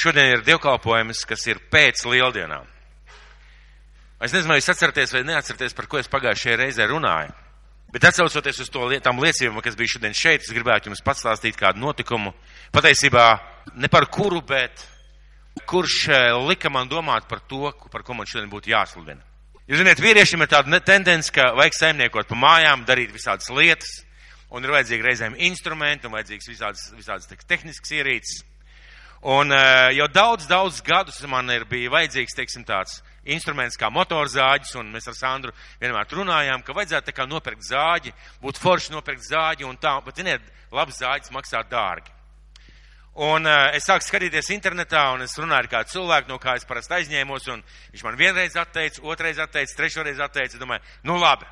šodien ir dievkalpojums, kas ir pēc lieldienām. Es nezinu, vai jūs atceraties vai neatceraties, par ko es pagājušajā reizē runāju. Bet atcaucoties uz to lietām liecību, kas bija šodien šeit, es gribētu jums pastāstīt kādu notikumu. Patiesībā ne par kuru, bet kurš lika man domāt par to, par ko man šodien būtu jāsludina. Jūs zināt, vīriešiem ir tāda tendence, ka vajag saimniekot pa mājām, darīt visādas lietas, un ir vajadzīgi reizēm instrumenti, un vajadzīgs visādas, visādas tehniskas ierīces. Un uh, jau daudz, daudz gadus man ir bija vajadzīgs, teiksim, tāds instruments kā motorzāģis, un mēs ar Sandru vienmēr runājām, ka vajadzētu tā kā nopirkt zāģi, būtu forši nopirkt zāģi, un tā, bet, ziniet, labs zāģis maksā dārgi. Un uh, es sāku skatīties internetā, un es runāju ar kādu cilvēku, no kā es parasti aizņēmos, un viņš man vienreiz atteica, otrreiz atteica, trešoreiz atteica, domāju, nu labi,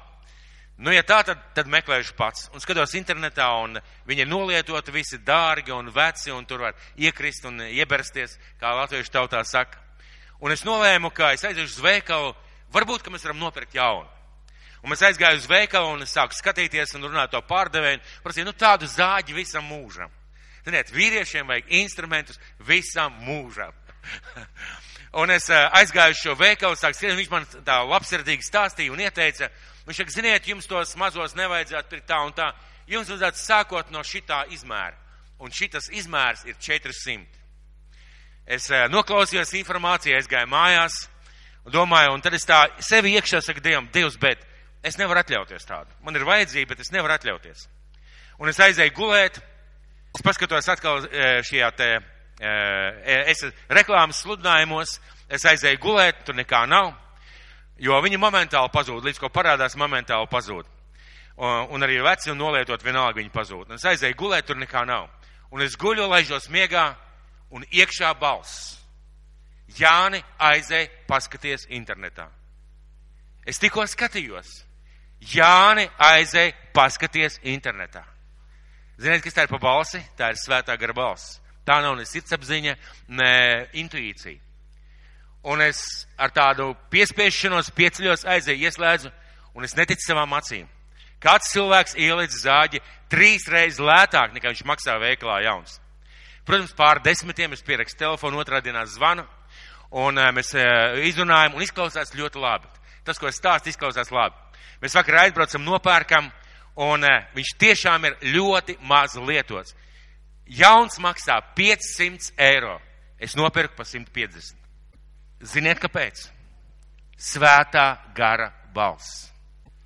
Nu, ja tā, tad, tad meklēšu pats. Un skatos internetā, un viņi ir nolietoti visi dārgi un veci, un tur var iekrist un iebersties, kā latviešu tautā saka. Un es nolēmu, ka es aiziešu uz veikalu, varbūt, ka mēs varam nopirkt jaunu. Un mēs aizgāju uz veikalu un es sāku skatīties un runāt to pārdevēju. Prasīju, nu tādu zāģi visam mūžam. Ziniet, vīriešiem vajag instrumentus visam mūžam. un es eh, aizgāju uz šo veikalu, sāku skriet, viņš man tā labsirdīgi stāstīja un ieteica, Viņš saka, ziniet, jums tos mazos nevajadzētu pirkt tā un tā. Jums vajadzētu sākot no šitā izmēra. Un šitas izmērs ir 400. Es eh, noklausījos informāciju, es gāju mājās, domāju, un tad es tā sevi iekšā saku Dievam, Dievs, bet es nevaru atļauties tādu. Man ir vajadzība, bet es nevaru atļauties. Un es aizēju gulēt, es paskatos atkal eh, šajā te, eh, es reklāmas sludinājumos, es aizēju gulēt, tur nekā nav. Jo viņi momentāli pazūd, līdz ko parādās, momentāli pazūd. Un, un arī veci un nolietot vienalga viņi pazūd. Un es aizēju gulēt, tur nekā nav. Un es guļu, laižos miegā, un iekšā balss. Jāni, aizēj, paskaties internetā. Es tikko skatījos. Jāni, aizēj, paskaties internetā. Ziniet, kas tā ir pa balsi? Tā ir svētā gara balss. Tā nav ne sirdsapziņa, ne intuīcija. Un es ar tādu piespiešanos pieceļos aizēju, ieslēdzu, un es neticu savām acīm. Kāds cilvēks ieliec zāģi trīs reizes lētāk, nekā viņš maksā veikalā jauns. Protams, pār desmitiem es pierakstu telefonu, otrā dienā zvanu, un uh, mēs uh, izrunājam, un izklausās ļoti labi. Tas, ko es stāstu, izklausās labi. Mēs vakar aizbraucam, nopērkam, un uh, viņš tiešām ir ļoti maz lietots. Jauns maksā 500 eiro. Es nopirku pa 150. Ziniet, kāpēc? Svētā gara balss.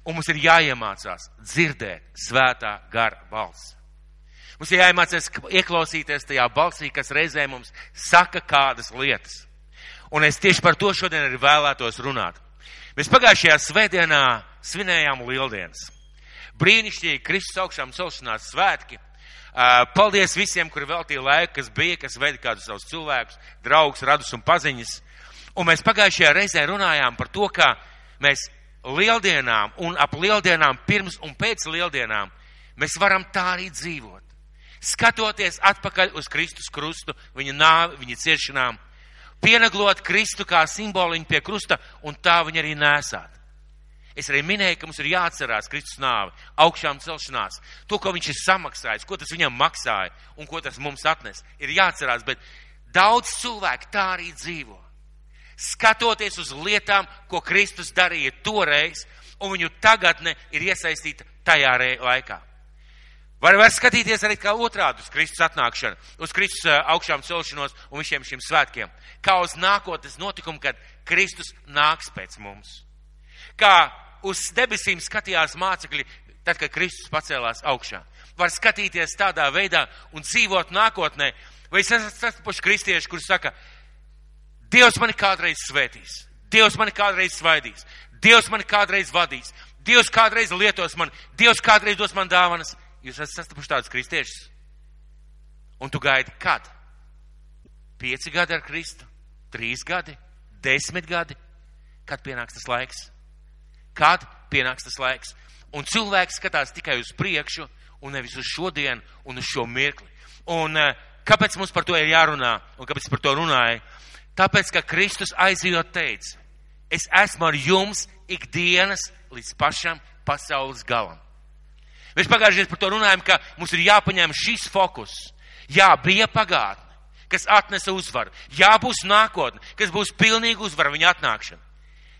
Un mums ir jāiemācās dzirdēt svētā gara balss. Mums ir jāiemācās ieklausīties tajā balsī, kas reizē mums saka kādas lietas. Un es tieši par to šodien arī vēlētos runāt. Mēs pagājušajā svētdienā svinējām lieldienas. Brīnišķīgi Kristus augšām celšanās svētki. Paldies visiem, kuri veltīja laiku, kas bija, kas veida kādus savus cilvēkus, draugus, radus un paziņas. Un mēs pagājušajā reizē runājām par to, ka mēs lieldienām un ap lieldienām, pirms un pēc lieldienām, mēs varam tā arī dzīvot. Skatoties atpakaļ uz Kristus krustu, viņa nāvi, viņa ciešanām, pieneglot Kristu kā simboliņu pie krusta un tā viņa arī nesāt. Es arī minēju, ka mums ir jāatcerās Kristus nāvi, augšām celšanās, to, ko viņš ir samaksājis, ko tas viņam maksāja un ko tas mums atnes. Ir jāatcerās, bet daudz cilvēku tā arī dzīvo skatoties uz lietām, ko Kristus darīja toreiz, un viņu tagadne ir iesaistīta tajā laikā. Var, var skatīties arī kā otrādi uz Kristus atnākšanu, uz Kristus augšām celšanos un visiem šiem svētkiem. Kā uz nākotnes notikumu, kad Kristus nāks pēc mums. Kā uz debesīm skatījās mācekļi, tad, kad Kristus pacēlās augšā. Var skatīties tādā veidā un dzīvot nākotnē. Vai es esmu sastapuši kristieši, kurš saka, Dievs mani kādreiz svētīs, Dievs mani kādreiz svaidīs, Dievs mani kādreiz vadīs, Dievs kādreiz lietos man, Dievs kādreiz dos man dāvanas. Jūs esat sastapuši tādus kristiešus. Un tu gaidi kad? Pieci gadi ar Kristu, trīs gadi, desmit gadi. Kad pienāks tas laiks? Kad pienāks tas laiks? Un cilvēks skatās tikai uz priekšu un nevis uz šodienu un uz šo mirkli. Un eh, kāpēc mums par to ir jārunā un kāpēc par to runāja? Tāpēc, ka Kristus aizjot teica, es esmu ar jums ikdienas līdz pašam pasaules galam. Mēs pagājušajā par to runājam, ka mums ir jāpaņem šis fokus. Jā, bija pagātne, kas atnesa uzvaru. Jā, būs nākotne, kas būs pilnīga uzvara viņa atnākšana.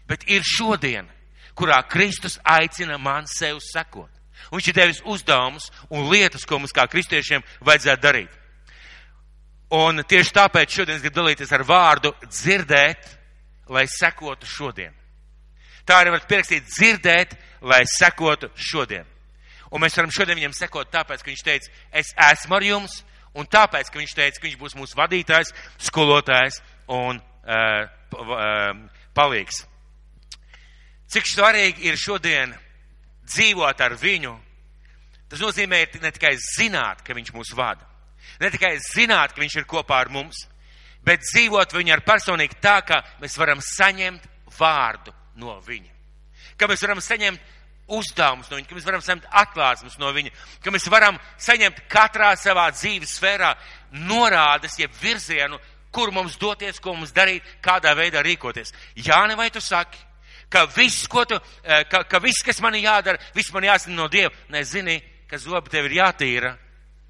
Bet ir šodien, kurā Kristus aicina man sev sekot. Un viņš ir devis uzdevumus un lietas, ko mums kā kristiešiem vajadzētu darīt. Un tieši tāpēc šodien es gribu dalīties ar vārdu dzirdēt, lai sekotu šodien. Tā arī var pierakstīt dzirdēt, lai sekotu šodien. Un mēs varam šodien viņam sekot tāpēc, ka viņš teica, es esmu ar jums, un tāpēc, ka viņš teica, ka viņš būs mūsu vadītājs, skolotājs un uh, uh, palīgs. Cik svarīgi ir šodien dzīvot ar viņu, tas nozīmē ne tikai zināt, ka viņš mūs vada, ne tikai zināt, ka viņš ir kopā ar mums, bet dzīvot viņu ar personīgi tā, ka mēs varam saņemt vārdu no viņa. Ka mēs varam saņemt uzdevumus no viņa, ka mēs varam saņemt atklāsmes no viņa, ka mēs varam saņemt katrā savā dzīves sfērā norādes, jeb virzienu, kur mums doties, ko mums darīt, kādā veidā rīkoties. Jāni, vai tu saki, ka viss, ko tu, ka, ka viss, kas man jādara, viss man jāsina no Dieva, nezini, ka zobi tev ir jātīra,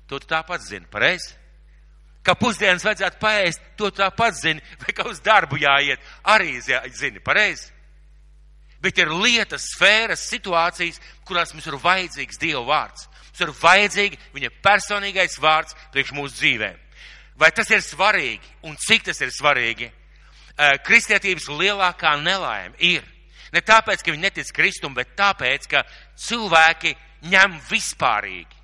to tu tāpat zini, pareizi? Ka pusdienas vajadzētu paēst, to tāpat zini, vai ka uz darbu jāiet, arī zini, pareizi? bet ir lietas, sfēras, situācijas, kurās mums ir vajadzīgs Dieva vārds. Mums ir vajadzīgi viņa personīgais vārds priekš mūsu dzīvēm. Vai tas ir svarīgi un cik tas ir svarīgi? Kristietības lielākā nelaime ir ne tāpēc, ka viņi netic Kristum, bet tāpēc, ka cilvēki ņem vispārīgi.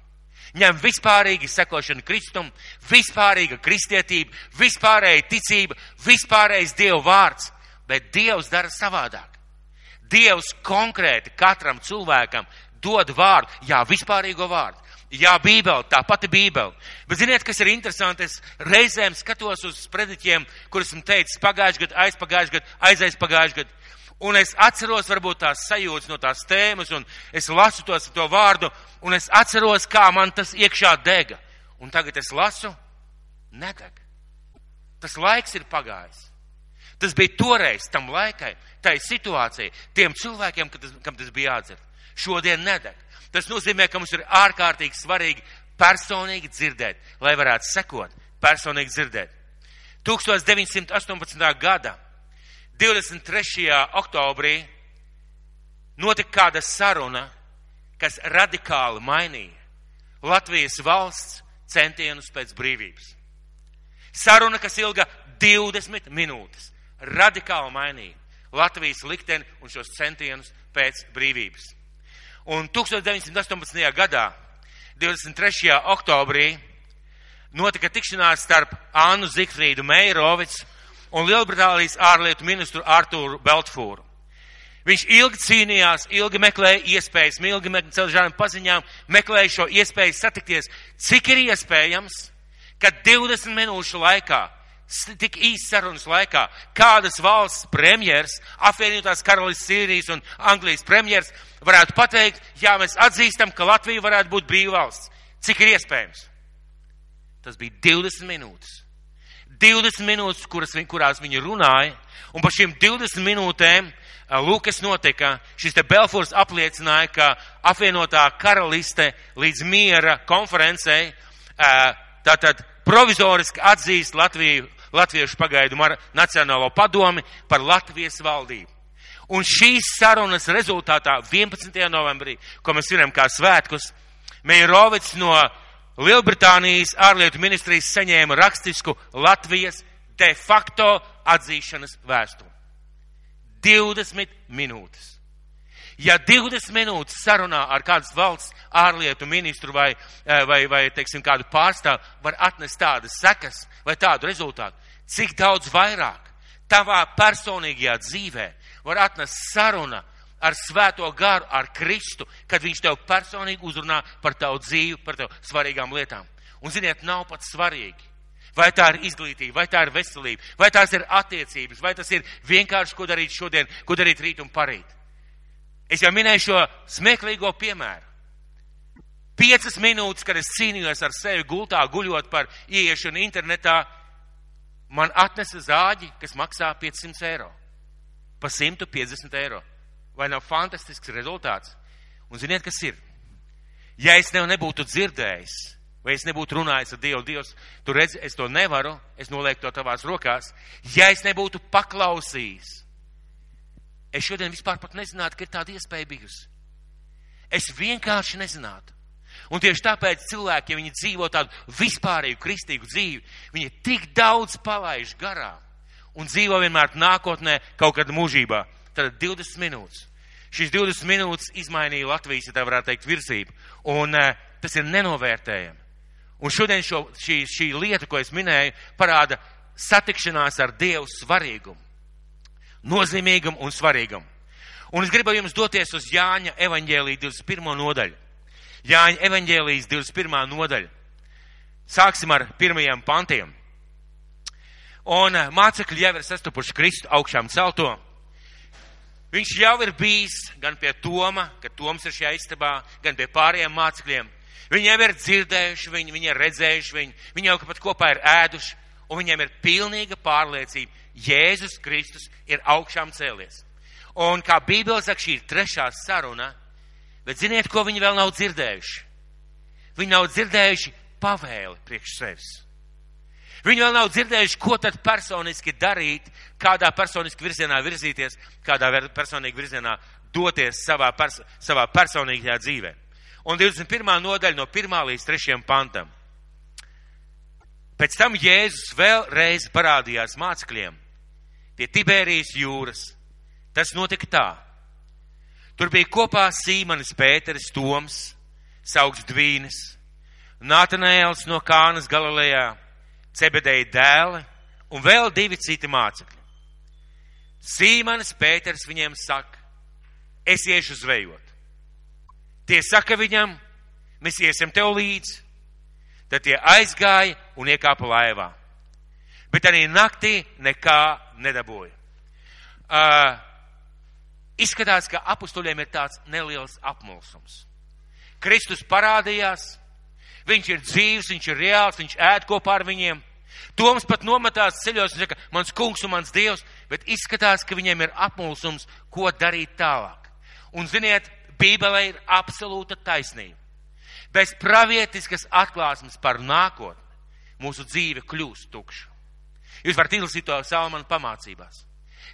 Ņem vispārīgi sekošanu Kristum, vispārīga kristietība, vispārēja ticība, vispārējais Dieva vārds, bet Dievs dara savādāk. Dievs konkrēti katram cilvēkam dod vārdu, jā, vispārīgo vārdu. Jā, Bībele, tā pati Bībele. Bet ziniet, kas ir interesanti? Es reizēm skatos uz sprediķiem, kurus esmu teicis pagājušajā gadā, aizpagājušajā gadā, aizaizpagājušajā gadā. Un es atceros varbūt tās sajūtas no tās tēmas, un es lasu tos to vārdu, un es atceros, kā man tas iekšā dega. Un tagad es lasu, nedeg. Tas laiks ir pagājis. Tas bija toreiz, tam laikai, tai situācijai, tiem cilvēkiem, tas, kam tas bija jādzird. Šodien nedeg. Tas nozīmē, ka mums ir ārkārtīgi svarīgi personīgi dzirdēt, lai varētu sekot, personīgi dzirdēt. 1918. gada 23. oktobrī notika kāda saruna, kas radikāli mainīja Latvijas valsts centienus pēc brīvības. Saruna, kas ilga 20 minūtes radikāli mainīja Latvijas likteni un šos centienus pēc brīvības. Un 1918. gadā, 23. oktobrī, notika tikšanās starp Annu Zikfrīdu Meirovicu un Lielbritānijas ārlietu ministru Artūru Beltfūru. Viņš ilgi cīnījās, ilgi meklēja iespējas, ilgi caur žādām paziņām meklēja šo iespēju satikties, cik ir iespējams, ka 20 minūšu laikā tik īsi sarunas laikā kādas valsts premjers, apvienotās karalists Sīrijas un Anglijas premjers varētu pateikt, jā, mēs atzīstam, ka Latvija varētu būt brīva valsts. Cik ir iespējams? Tas bija 20 minūtes. 20 minūtes, kuras, kurās viņi runāja, un par šīm 20 minūtēm Lūkas notika, šis te Belfors apliecināja, ka apvienotā karaliste līdz miera konferencei tātad provizoriski atzīst Latviju Latviešu pagaidu Nacionālo padomi par Latvijas valdību. Un šīs sarunas rezultātā 11. novembrī, ko mēs svinam kā svētkus, Meirovits no Lielbritānijas ārlietu ministrijas saņēma rakstisku Latvijas de facto atzīšanas vēstuli. 20 minūtes. Ja 20 minūtes sarunā ar kādas valsts ārlietu ministru vai, eh, vai, vai teiksim, kādu pārstāvu var atnest tādas sekas vai tādu rezultātu, cik daudz vairāk tavā personīgajā dzīvē var atnest saruna ar svēto garu, ar Kristu, kad viņš tev personīgi uzrunā par tavu dzīvi, par tev svarīgām lietām. Un ziniet, nav pat svarīgi. Vai tā ir izglītība, vai tā ir veselība, vai tās ir attiecības, vai tas ir vienkārši, ko darīt šodien, ko darīt rīt un parīt. Es jau minēju šo smieklīgo piemēru. Piecas minūtes, kad es cīnījos ar sevi gultā, guļot par ieiešanu internetā, man atnesa zāģi, kas maksā 500 eiro. Pa 150 eiro. Vai nav fantastisks rezultāts? Un ziniet, kas ir? Ja es tev nebūtu dzirdējis, vai es nebūtu runājis ar Dievu, Dievs, tu redzi, es to nevaru, es nolieku to tavās rokās, ja es nebūtu paklausījis. Es šodien vispār pat nezinātu, ka ir tāda iespēja bijusi. Es vienkārši nezinātu. Un tieši tāpēc cilvēki, ja viņi dzīvo tādu vispārīgu kristīgu dzīvi, viņi tik daudz palaiž garām un dzīvo vienmēr nākotnē, kaut kad mūžībā. Tad 20 minūtes. Šīs 20 minūtes izmainīja Latvijas, ja tā varētu teikt, virzību. Un uh, tas ir nenovērtējami. Un šodien šo, šī, šī lieta, ko es minēju, parāda satikšanās ar Dievu svarīgumu. Nozīmīgumu un svarīgumu. Un es gribu jums doties uz Jāņa evaņģēlī 21. nodaļu. Jāņa evaņģēlijas 21. nodaļa. Sāksim ar pirmajiem pantiem. Un eh, mācekļi jau ir sastapuši Kristu augšām celto. Viņš jau ir bijis gan pie Toma, kad Toms ir šajā istabā, gan pie pārējiem mācekļiem. Viņi jau ir dzirdējuši viņu, viņi ir redzējuši viņu, viņi jau pat kopā ir ēduši, un viņiem ir pilnīga pārliecība. Jēzus Kristus ir augšām cēlies. Un kā Bībele saka, šī ir trešā saruna, bet ziniet, ko viņi vēl nav dzirdējuši? Viņi nav dzirdējuši pavēli priekš sevis. Viņi vēl nav dzirdējuši, ko tad personiski darīt, kādā personiski virzienā virzīties, kādā personīgi virzienā doties savā, pers savā personīgajā dzīvē. Un 21. nodaļa no 1. līdz 3. pantam. Pēc tam Jēzus vēlreiz parādījās mācekļiem pie Tibērijas jūras. Tas notika tā. Tur bija kopā Sīmanis Pēteris Toms, saugs Dvīnis, Nātanēls no Kānas Galilejā, Cebedēja dēli un vēl divi citi mācekļi. Sīmanis Pēters viņiem saka, es iešu zvejot. Tie saka viņam, mēs iesim tev līdzi. Tad tie aizgāja un iekāpa laivā. Bet arī naktī nekā nedabūja. Uh, izskatās, ka apustuļiem ir tāds neliels apmulsums. Kristus parādījās, viņš ir dzīves, viņš ir reāls, viņš ēd kopā ar viņiem. Toms pat nometās ceļos un saka, mans kungs un mans dievs, bet izskatās, ka viņiem ir apmulsums, ko darīt tālāk. Un ziniet, Bībelē ir absolūta taisnība. Bez pravietiskas atklāsmes par nākotni mūsu dzīve kļūst tukša. Jūs varat izlasīt to Salmanu pamācībās.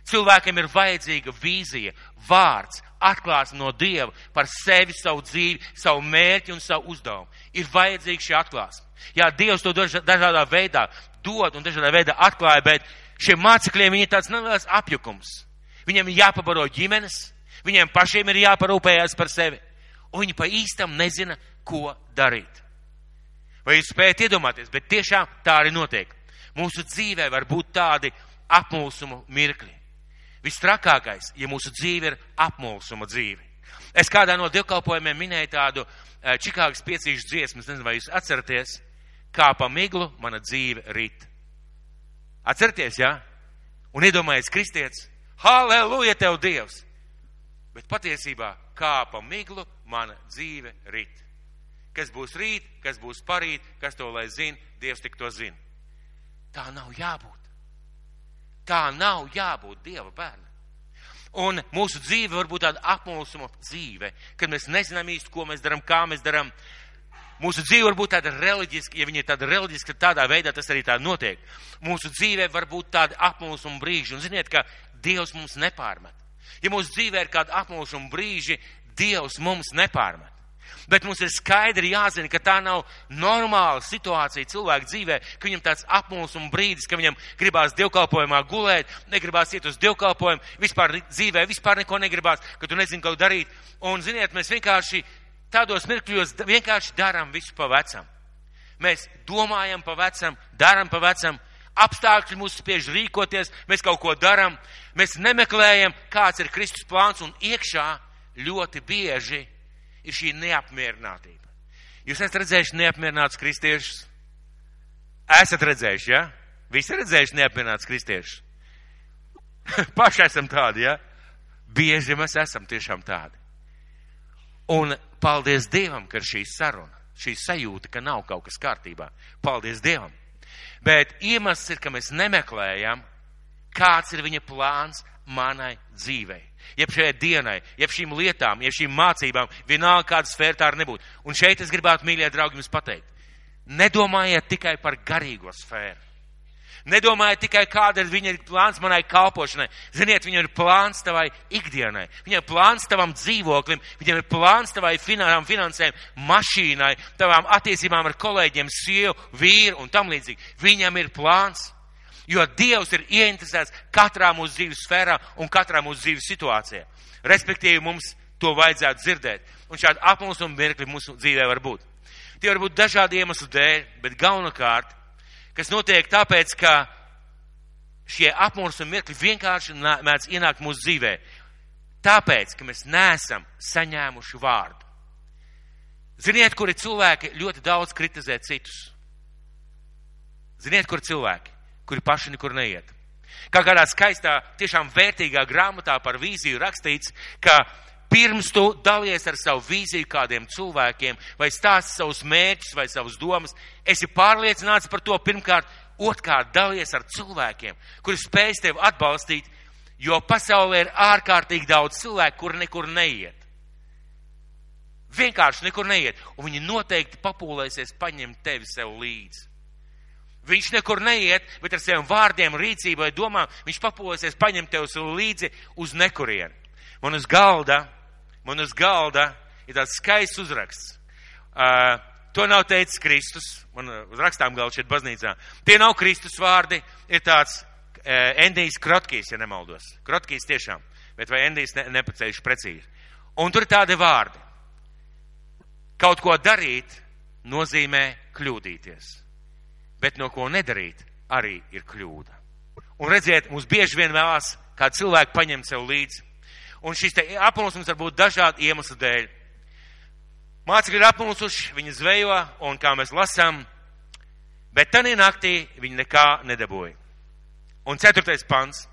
Cilvēkiem ir vajadzīga vīzija, vārds, atklāsme no Dieva par sevi, savu dzīvi, savu mērķi un savu uzdevumu. Ir vajadzīga šī atklāsme. Jā, Dievs to dažādā veidā dod un dažādā veidā atklāja, bet šiem mācekļiem viņi ir tāds neliels apjukums. Viņiem ir jāpabaro ģimenes, viņiem pašiem ir jāparūpējas par sevi, un viņi pa īstam nezina, ko darīt. Vai jūs spējat iedomāties, bet tiešām tā arī notiek. Mūsu dzīvē var būt tādi apmulsumu mirkļi. Vistrakākais, ja mūsu dzīve ir apmulsuma dzīve. Es kādā no dievkalpojumiem minēju tādu eh, Čikāgas piecīšu dziesmu, nezinu, vai jūs atceraties, kā pa miglu mana dzīve rit. Atcerieties, jā? Ja? Un iedomājies, kristietis, halleluja tev Dievs! Bet patiesībā, kā pa miglu mana dzīve rit. Kas būs rīt, kas būs parīt, kas to lai zina, Dievs tik to zina. Tā nav jābūt. Tā nav jābūt Dieva bērnam. Un mūsu dzīve var būt tāda apmulsuma dzīve, kad mēs nezinām īsti, ko mēs darām, kā mēs darām. Mūsu dzīve var būt tāda reliģiska, ja viņa ir tāda reliģiska, tad tādā veidā tas arī tā notiek. Mūsu dzīvē var būt tāda apmulsuma brīži, un ziniet, ka Dievs mums nepārmet. Ja mūsu dzīvē ir kāda apmulsuma brīži, Dievs mums nepārmet. Bet mums ir skaidri jāzina, ka tā nav normāla situācija cilvēka dzīvē, ka viņam tāds apmulsuma brīdis, ka viņam gribās dievkalpojumā gulēt, negribās iet uz dievkalpojumu, vispār dzīvē, vispār neko negribās, ka tu nezini, ko darīt. Un, ziniet, mēs vienkārši tādos mirkļos vienkārši darām visu pa vecam. Mēs domājam pa vecam, darām pa vecam, apstākļi mūs spiež rīkoties, mēs kaut ko darām, mēs nemeklējam, kāds ir Kristus plāns, un iekšā ļoti bieži ir šī neapmierinātība. Jūs esat redzējuši neapmierinātus kristiešus? Esat redzējuši, ja? Visi redzējuši neapmierinātus kristiešus. Paši esam tādi, ja? Bieži mēs esam tiešām tādi. Un paldies Dievam, ka ir šī saruna, šī sajūta, ka nav kaut kas kārtībā. Paldies Dievam. Bet iemesls ir, ka mēs nemeklējam, kāds ir viņa plāns manai dzīvei. Jeb šai dienai, jeb šīm lietām, jeb šīm mācībām, vienalga kāda sfēra tā arī nebūtu. Un šeit es gribētu, mīļie draugi, jums pateikt. nedomājiet tikai par garīgo sfēru. Nedomājiet tikai, kāda ir viņa plāns manai kalpošanai. Ziniet, viņam ir plāns tavai ikdienai, viņam ir plāns tavam dzīvoklim, viņam ir plāns tavai finanām, finansēm, mašīnai, tavām attiecībām ar kolēģiem, sievu, vīru un tam līdzīgi. Viņam ir plāns. Jo Dievs ir ieinteresēts katrā mūsu dzīves sfērā un katrā mūsu dzīves situācijā. Respektīvi, mums to vajadzētu dzirdēt. Un šādi apmulsuma mirkļi mūsu dzīvē var būt. Tie var būt dažādi iemesli dēļ, bet galvenokārt kas notiek tāpēc, ka šie apmursumi mirkļi vienkārši mēdz ienākt mūsu dzīvē. Tāpēc, ka mēs neesam saņēmuši vārdu. Ziniet, kuri cilvēki ļoti daudz kritizē citus. Ziniet, kur cilvēki, kuri paši nekur neiet. Kā kādā skaistā, tiešām vērtīgā grāmatā par vīziju rakstīts, ka pirms tu dalies ar savu vīziju kādiem cilvēkiem, vai stāsti savus mērķus vai savus domas, esi pārliecināts par to pirmkārt, otrkārt dalies ar cilvēkiem, kuri spēj tevi atbalstīt, jo pasaulē ir ārkārtīgi daudz cilvēku, kuri nekur neiet. Vienkārši nekur neiet, un viņi noteikti papūlēsies paņemt tevi sev līdzi. Viņš nekur neiet, bet ar saviem vārdiem, rīcībai, domām, viņš papūlēsies paņemt tevi sev līdzi uz nekurienu. Man uz galda man uz galda ir tāds skaists uzraksts. Uh, to nav teicis Kristus, man uz rakstām galda šeit baznīcā. Tie nav Kristus vārdi, ir tāds uh, Endijs Krotkīs, ja nemaldos. Krotkīs tiešām, bet vai Endijs ne, nepacējuši precīzi. Un tur ir tādi vārdi. Kaut ko darīt nozīmē kļūdīties, bet no ko nedarīt arī ir kļūda. Un redziet, mums bieži vien vēlās kā cilvēku paņemt sev līdzi Un šis apmulsums var būt dažādu iemeslu dēļ. Mācekļi ir apmulsuši, viņi zvejo, un kā mēs lasām, bet tanī naktī viņi nekā nedabūja. Un ceturtais pants.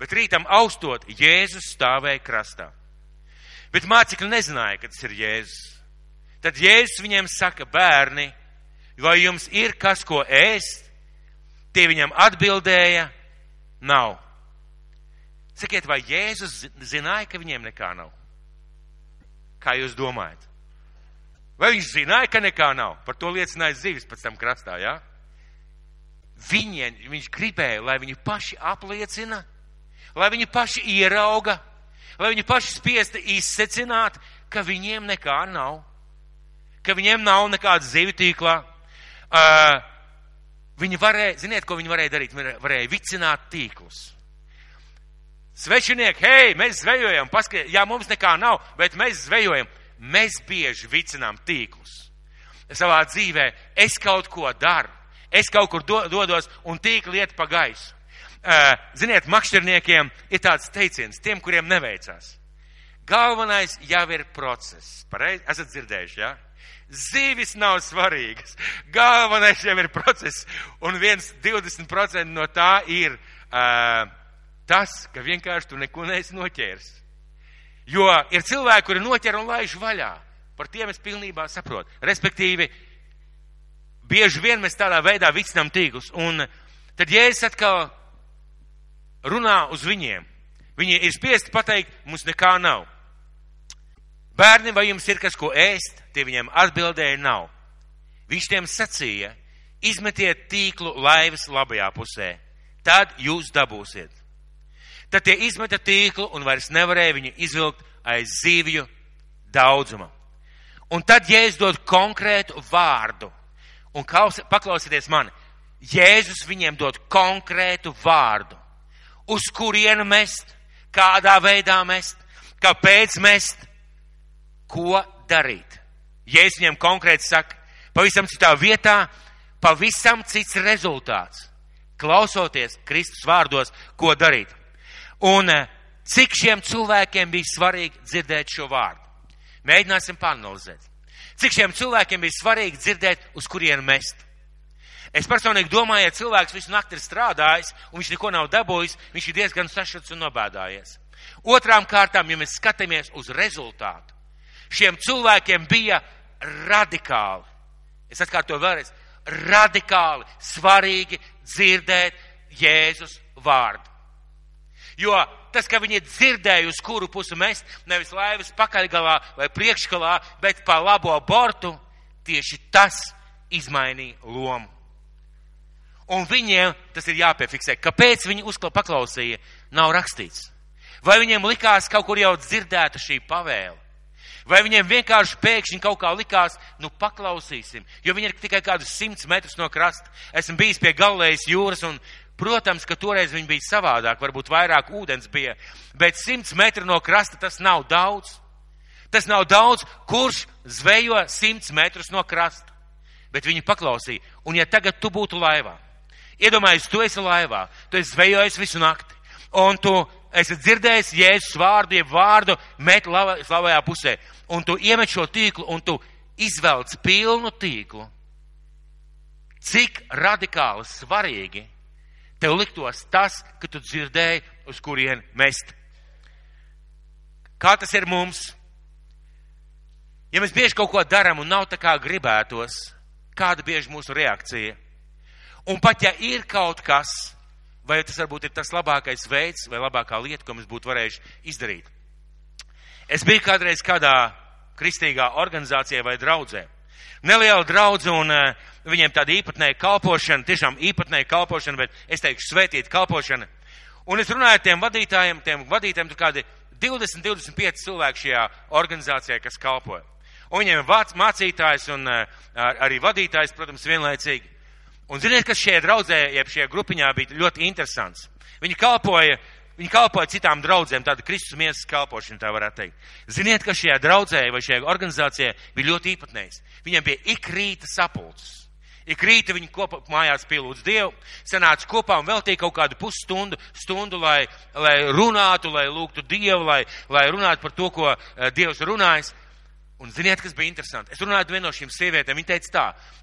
Bet rītam austot, Jēzus stāvēja krastā. Bet mācekļi nezināja, ka tas ir Jēzus. Tad Jēzus viņiem saka, bērni, vai jums ir kas, ko ēst? Tie viņam atbildēja, nav. Sakiet, vai Jēzus zināja, ka viņiem nekā nav? Kā jūs domājat? Vai viņš zināja, ka nekā nav? Par to liecināja zivis pēc tam krastā, jā? Ja? Viņiem, viņš gribēja, lai viņi paši apliecina, lai viņi paši ierauga, lai viņi paši spiesti izsecināt, ka viņiem nekā nav, ka viņiem nav nekāda zivju tīklā. Uh, viņi varēja, ziniet, ko viņi varēja darīt? Viņi varēja vicināt tīklus. Svečinieki, hei, mēs zvejojam, paskatiet, jā, mums nekā nav, bet mēs zvejojam. Mēs bieži vicinām tīklus. Savā dzīvē es kaut ko daru, es kaut kur do, dodos un tīkli iet pa gaisu. Uh, ziniet, makšķerniekiem ir tāds teiciens, tiem, kuriem neveicās. Galvenais jau ir process. Pareizi? Esat dzirdējuši, jā? Ja? Zīvis nav svarīgas. Galvenais jau ir process. Un viens 20% no tā ir uh, tas, ka vienkārši tu neko neesi noķēris. Jo ir cilvēki, kuri noķer un laiž vaļā. Par tiem es pilnībā saprotu. Respektīvi, bieži vien mēs tādā veidā vicinām tīklus. Un tad, ja es atkal runā uz viņiem, viņi ir spiesti pateikt, mums nekā nav. Bērni, vai jums ir kas, ko ēst? Tie viņiem atbildēja, nav. Viņš tiem sacīja, izmetiet tīklu laivas labajā pusē, tad jūs dabūsiet. Tad tie izmeta tīklu un vairs nevarēja viņu izvilkt aiz zīvju daudzuma. Un tad Jēzus dod konkrētu vārdu. Un paklausieties mani, Jēzus viņiem dod konkrētu vārdu. Uz kurienu mest, kādā veidā mest, kāpēc mest, ko darīt. Jēzus viņiem konkrēti saka, pavisam citā vietā, pavisam cits rezultāts. Klausoties Kristus vārdos, ko darīt. Un eh, cik šiem cilvēkiem bija svarīgi dzirdēt šo vārdu? Mēģināsim panalizēt. Cik šiem cilvēkiem bija svarīgi dzirdēt, uz kurien mest? Es personīgi domāju, ja cilvēks visu nakti ir strādājis un viņš neko nav dabūjis, viņš ir diezgan sašuts un nobēdājies. Otrām kārtām, ja mēs skatāmies uz rezultātu, šiem cilvēkiem bija radikāli, es atkārtoju vēlreiz, radikāli svarīgi dzirdēt Jēzus vārdu. Jo tas, ka viņi dzirdēja, uz kuru pusi mest, nevis laivas pakaļgalā vai priekšgalā, bet pa labo bortu, tieši tas izmainīja lomu. Un viņiem tas ir jāpiefiksē. Kāpēc viņi uzkla paklausīja, nav rakstīts. Vai viņiem likās kaut kur jau dzirdēta šī pavēle? Vai viņiem vienkārši pēkšņi kaut kā likās, nu paklausīsim, jo viņi ir tikai kādus simts metrus no krasta. Esmu bijis pie Galilējas jūras un, protams, ka toreiz viņi bija savādāk, varbūt vairāk ūdens bija, bet simts metru no krasta tas nav daudz. Tas nav daudz, kurš zvejo simts metrus no krasta. Bet viņi paklausīja, un ja tagad tu būtu laivā, iedomājies, tu esi laivā, tu esi zvejojis visu nakti, un tu esi dzirdējis Jēzus vārdu, jeb vārdu met slavajā pusē, un tu iemet šo tīklu, un tu izvelc pilnu tīklu. Cik radikāli svarīgi tev liktos tas, ka tu dzirdēji, uz kurien mest. Kā tas ir mums? Ja mēs bieži kaut ko darām un nav tā kā gribētos, kāda bieži mūsu reakcija? Un pat ja ir kaut kas, vai tas varbūt ir tas labākais veids vai labākā lieta, ko mēs būtu varējuši izdarīt. Es biju kādreiz kādā kristīgā organizācijā vai draudzē. Neliela draudze un uh, viņiem tāda īpatnēja kalpošana, tiešām īpatnēja kalpošana, bet es teikšu svētīt kalpošana. Un es runāju ar tiem vadītājiem, tiem vadītājiem, tur kādi 20, 25 cilvēki šajā organizācijā, kas kalpoja. Un viņiem ir vārds mācītājs un uh, arī vadītājs, protams, vienlaicīgi. Un ziniet, kas šajā draudzē, jeb šajā grupiņā bija ļoti interesants. Viņi kalpoja Viņi kalpoja citām draudzēm, tāda Kristus miesas kalpošana, tā varētu teikt. Ziniet, ka šajā draudzē vai šajā organizācijā bija ļoti īpatnējs. Viņiem bija ik rīta sapulces. Ik rīta viņi kopā mājās pielūdz Dievu, sanāca kopā un veltīja kaut kādu pusstundu, stundu, lai, lai runātu, lai lūgtu Dievu, lai, lai runātu par to, ko uh, Dievs runājis. Un ziniet, kas bija interesanti? Es runāju ar vienu no šīm sievietēm. Viņa teica tā,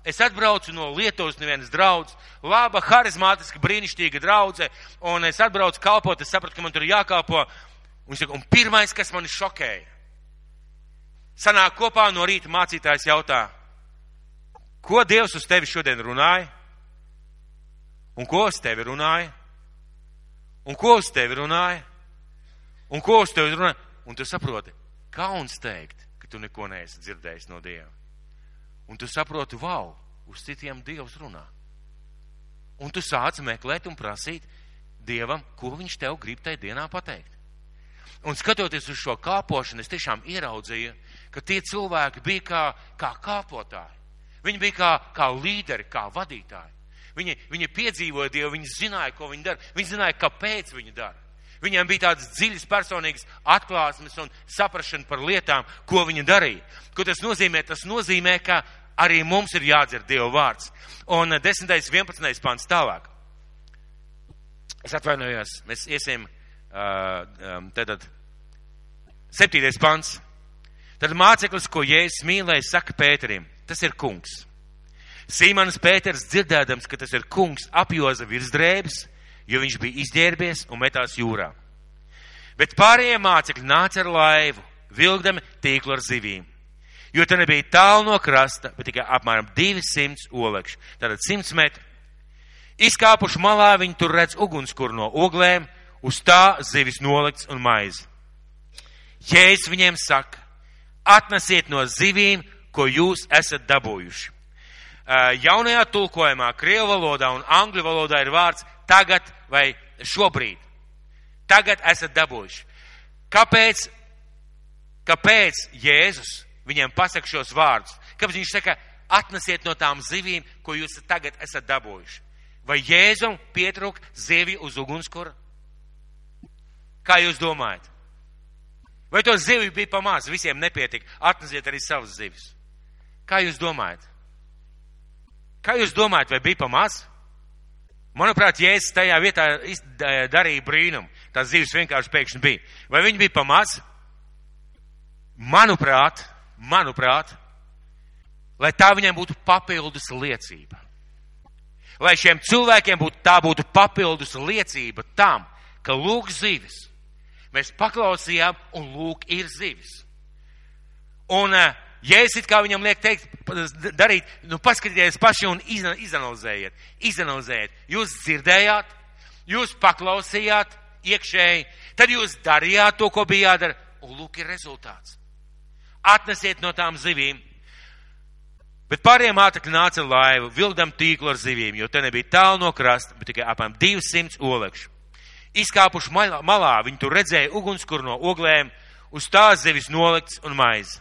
es atbraucu no Lietuvas nevienas draudzes, laba, harizmātiska, brīnišķīga draudze, un es atbraucu kalpot, es sapratu, ka man tur jākalpo. Un, saka, un pirmais, kas mani šokēja, sanāk kopā no rīta mācītājs jautā, ko Dievs uz tevi šodien runāja? Un ko uz tevi runāja? Un ko uz tevi runāja? Un ko uz tevi runāja? Un tu saproti, kauns teikt tu neko neesi dzirdējis no Dieva. Un tu saproti, wow, uz citiem Dievs runā. Un tu sāc meklēt un prasīt Dievam, ko viņš tev grib tajā dienā pateikt. Un skatoties uz šo kāpošanu, es tiešām ieraudzīju, ka tie cilvēki bija kā, kā kāpotāji. Viņi bija kā, kā līderi, kā vadītāji. Viņi, viņi piedzīvoja Dievu, viņi zināja, ko viņi dara. Viņi zināja, kāpēc viņi dara. Viņiem bija tādas dziļas personīgas atklāsmes un saprašana par lietām, ko viņi darīja. Ko tas nozīmē? Tas nozīmē, ka arī mums ir jādzird Dieva vārds. Un 10. 11. pāns tālāk. Es atvainojos, mēs iesim tātad 7. pāns. Tad māceklis, ko Jēzus mīlēja, saka Pēterim, tas ir kungs. Sīmanis Pēters dzirdēdams, ka tas ir kungs, apjoza virs drēbes jo viņš bija izģērbies un metās jūrā. Bet pārējie mācekļi nāca ar laivu, vilkdami tīklu ar zivīm. Jo tā nebija tālu no krasta, bet tikai apmēram 200 olekši, tātad 100 metri. Izkāpuši malā, viņi tur redz ugunskura no oglēm, uz tā zivis nolikts un maizi. Jēzus viņiem saka, atnesiet no zivīm, ko jūs esat dabūjuši. Jaunajā tulkojumā, krievu valodā un angļu valodā ir vārds tagad vai šobrīd. Tagad esat dabūjuši. Kāpēc, kāpēc Jēzus viņiem pasaka šos vārdus? Kāpēc viņš saka, atnesiet no tām zivīm, ko jūs tagad esat dabūjuši? Vai Jēzum pietrūk zivi uz ugunskura? Kā jūs domājat? Vai to zivju bija pamāc, visiem nepietika? Atnesiet arī savas zivis. Kā jūs domājat? Kā jūs domājat, vai bija pamāc? Manuprāt, Jēzus tajā vietā darīja brīnumu. Tās dzīves vienkārši pēkšņi bija. Vai viņi bija pamats? Manuprāt, manuprāt, lai tā viņiem būtu papildus liecība. Lai šiem cilvēkiem būtu, tā būtu papildus liecība tam, ka lūk zivis. Mēs paklausījām un lūk ir zivis. Un uh, Jēzus it kā viņam liek teikt, darīt, nu paskatieties paši un izanalizējiet. Izanalizējiet. Jūs dzirdējāt, jūs paklausījāt iekšēji, tad jūs darījāt to, ko bija jādara, un lūk ir rezultāts. Atnesiet no tām zivīm. Bet pārējiem ātri nāca laiva, vilkdam tīklu ar zivīm, jo te nebija tālu no krasta, bet tikai apmēram 200 olekšu. Izkāpuši malā, malā, viņi tur redzēja ugunskura no oglēm, uz tās zivis nolikts un maize.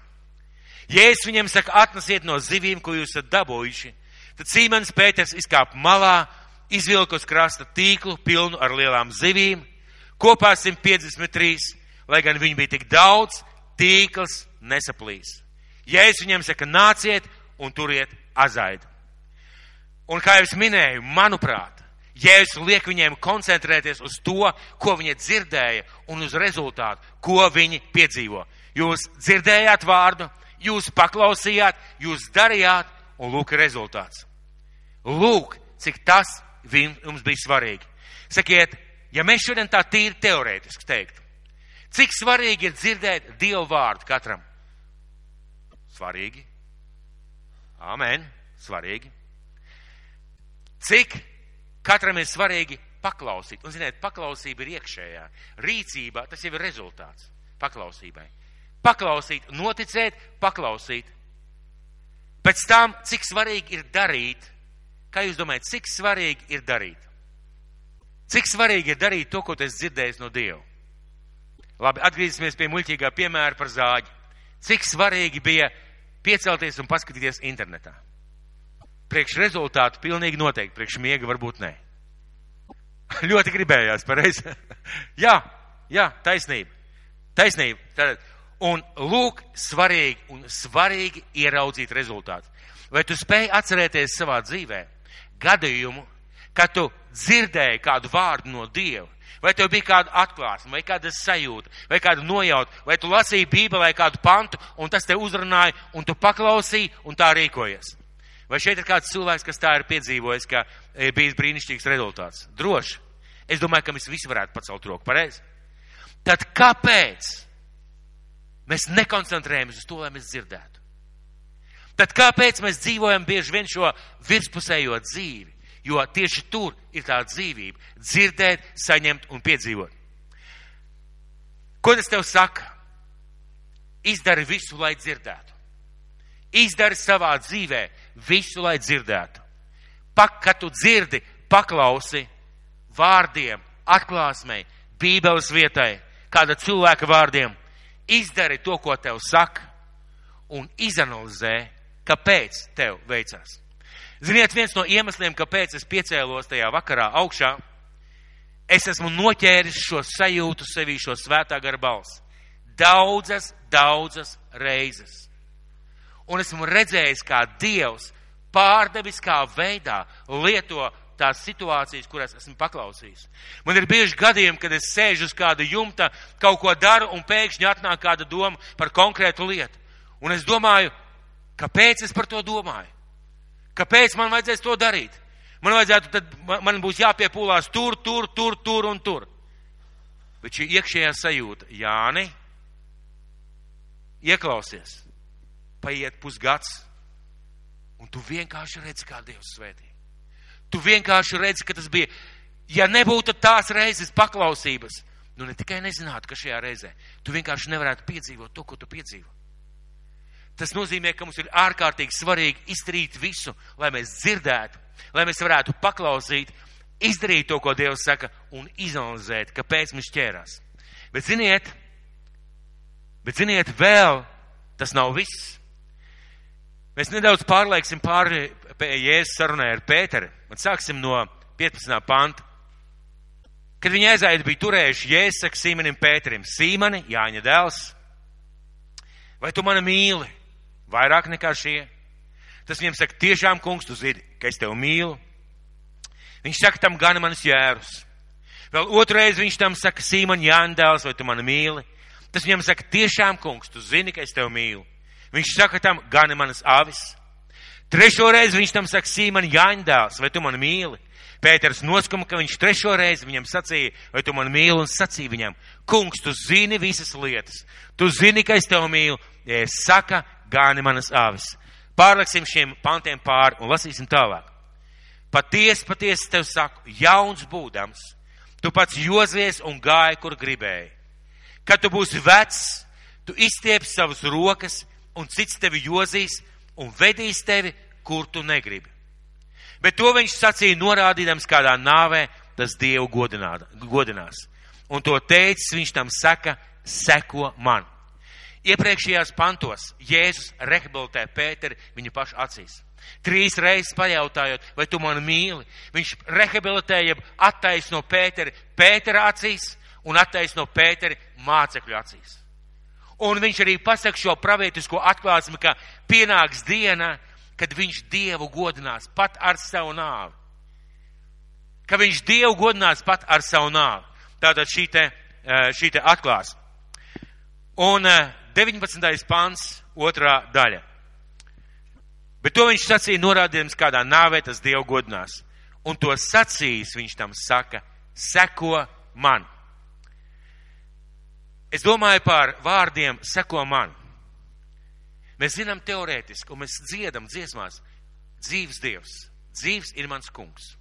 Jēzus viņiem saka, atnesiet no zivīm, ko jūs esat dabūjuši. Tad Sīmens Pēters izkāpa malā, izvilka uz krasta tīklu pilnu ar lielām zivīm, kopā 153, lai gan viņi bija tik daudz, tīkls nesaplīs. Jēzus viņiem saka, nāciet un turiet azaidu. Un kā jau es minēju, manuprāt, Jēzus liek viņiem koncentrēties uz to, ko viņi dzirdēja, un uz rezultātu, ko viņi piedzīvo. Jūs dzirdējāt vārdu, jūs paklausījāt, jūs darījāt, un lūk, rezultāts. Lūk, cik tas jums bija svarīgi. Sakiet, ja mēs šodien tā tīri teorētiski teiktu, cik svarīgi ir dzirdēt Dievu vārdu katram? Svarīgi. Amen. Svarīgi. Cik Katram ir svarīgi paklausīt. Un, ziniet, paklausība ir iekšējā. Rīcība, tas jau ir rezultāts paklausībai. Paklausīt, noticēt, paklausīt. Pēc tam, cik svarīgi ir darīt, kā jūs domājat, cik svarīgi ir darīt? Cik svarīgi ir darīt to, ko tu esi dzirdējis no Dieva? Labi, atgriezīsimies pie muļķīgā piemēra par zāģi. Cik svarīgi bija piecelties un paskatīties internetā? Priekš rezultātu pilnīgi noteikti, priekš miega varbūt nē. Ļoti gribējās, pareizi. jā, jā, taisnība. Taisnība. Tad, un lūk, svarīgi, un svarīgi ieraudzīt rezultātu. Vai tu spēj atcerēties savā dzīvē gadījumu, kad tu dzirdēji kādu vārdu no Dieva, vai tev bija kāda atklāsme, vai kāda sajūta, vai kāda nojauta, vai tu lasīji Bībelē kādu pantu, un tas te uzrunāja, un tu paklausīji, un tā rīkojies. Vai šeit ir kāds cilvēks, kas tā ir piedzīvojis, ka ir bijis brīnišķīgs rezultāts? Droši. Es domāju, ka mēs visi varētu pacelt roku pareizi. Tad kāpēc mēs nekoncentrējamies uz to, lai mēs dzirdētu? Tad kāpēc mēs dzīvojam bieži vien šo virspusējo dzīvi? Jo tieši tur ir tā dzīvība - dzirdēt, saņemt un piedzīvot. Ko tas tev saka? Izdari visu, lai dzirdētu. Izdari savā dzīvē visu, lai dzirdētu. Pak, kad tu dzirdi, paklausi vārdiem, atklāsmei, bībeles vietai, kāda cilvēka vārdiem, izdari to, ko tev saka, un izanalizē, kāpēc tev veicās. Ziniet, viens no iemesliem, kāpēc es piecēlos tajā vakarā augšā, es esmu noķēris šo sajūtu sevī, šo svētā gara balsi. Daudzas, daudzas reizes un esmu redzējis, kā Dievs pārdeviskā veidā lieto tās situācijas, kurās esmu paklausījis. Man ir bieži gadījumi, kad es sēžu uz kāda jumta, kaut ko daru, un pēkšņi atnāk kāda doma par konkrētu lietu. Un es domāju, kāpēc es par to domāju? Kāpēc man vajadzēs to darīt? Man vajadzētu, tad man būs jāpiepūlās tur, tur, tur, tur un tur. Bet šī iekšējā sajūta, Jāni, ieklausies paiet pusgads, un tu vienkārši redzi, kā Dievs svētī. Tu vienkārši redzi, ka tas bija, ja nebūtu tās reizes paklausības, nu ne tikai nezinātu, ka šajā reizē, tu vienkārši nevarētu piedzīvot to, ko tu piedzīvo. Tas nozīmē, ka mums ir ārkārtīgi svarīgi izdarīt visu, lai mēs dzirdētu, lai mēs varētu paklausīt, izdarīt to, ko Dievs saka, un izanalizēt, kāpēc mums ķērās. Bet ziniet, bet ziniet, vēl tas nav viss. Mēs nedaudz pārlieksim pāri Jēzus sarunai ar Pēteri un sāksim no 15. panta. Kad viņi aizaida bija turējuši Jēzus saka Sīmanim Pēterim, Sīmani, Jāņa dēls, vai tu mani mīli vairāk nekā šie? Tas viņam saka, tiešām kungs, tu zini, ka es tevi mīlu. Viņš saka tam gana manas jērus. Vēl otrreiz viņš tam saka, Sīman, Jāņa dēls, vai tu mani mīli? Tas viņam saka, tiešām kungs, tu zini, ka es tevi mīlu. Viņš saka tam, gani manas avis. Trešo reizi viņš tam saka, Sīman Jāņdēls, vai tu mani mīli? Pēters noskuma, ka viņš trešo reizi viņam sacīja, vai tu mani mīli, un sacīja viņam, kungs, tu zini visas lietas. Tu zini, ka es tevi mīlu. Ja es saka, gani manas avis. Pārleksim šiem pantiem pāri un lasīsim tālāk. Patiesi, patiesi tev saku, jauns būdams, tu pats jozies un gāji, kur gribēji. Kad tu būsi vecs, tu izstieps savas rokas un cits tevi jozīs un vedīs tevi, kur tu negribi. Bet to viņš sacīja norādīdams, kādā nāvē tas Dievu godinās. Un to teicis, viņš tam saka, seko man. Iepriekšējās pantos Jēzus rehabilitē Pēteri viņa paša acīs. Trīs reizes pajautājot, vai tu mani mīli, viņš rehabilitēja, attaisno Pēteri Pētera acīs un attaisno Pēteri mācekļu acīs. Un viņš arī pasaka šo pravietisko atklāsmi, ka pienāks diena, kad viņš Dievu godinās pat ar savu nāvi. Ka viņš Dievu godinās pat ar savu nāvi. Tātad šī te, šī te atklāsme. Un 19. pants, otrā daļa. Bet to viņš sacīja norādījums, kādā nāvē tas Dievu godinās. Un to sacījis viņš tam saka, seko man. Es domāju par vārdiem seko man. Mēs zinām teorētiski, un mēs dziedam dziesmās, dzīves Dievs, dzīves ir mans kungs.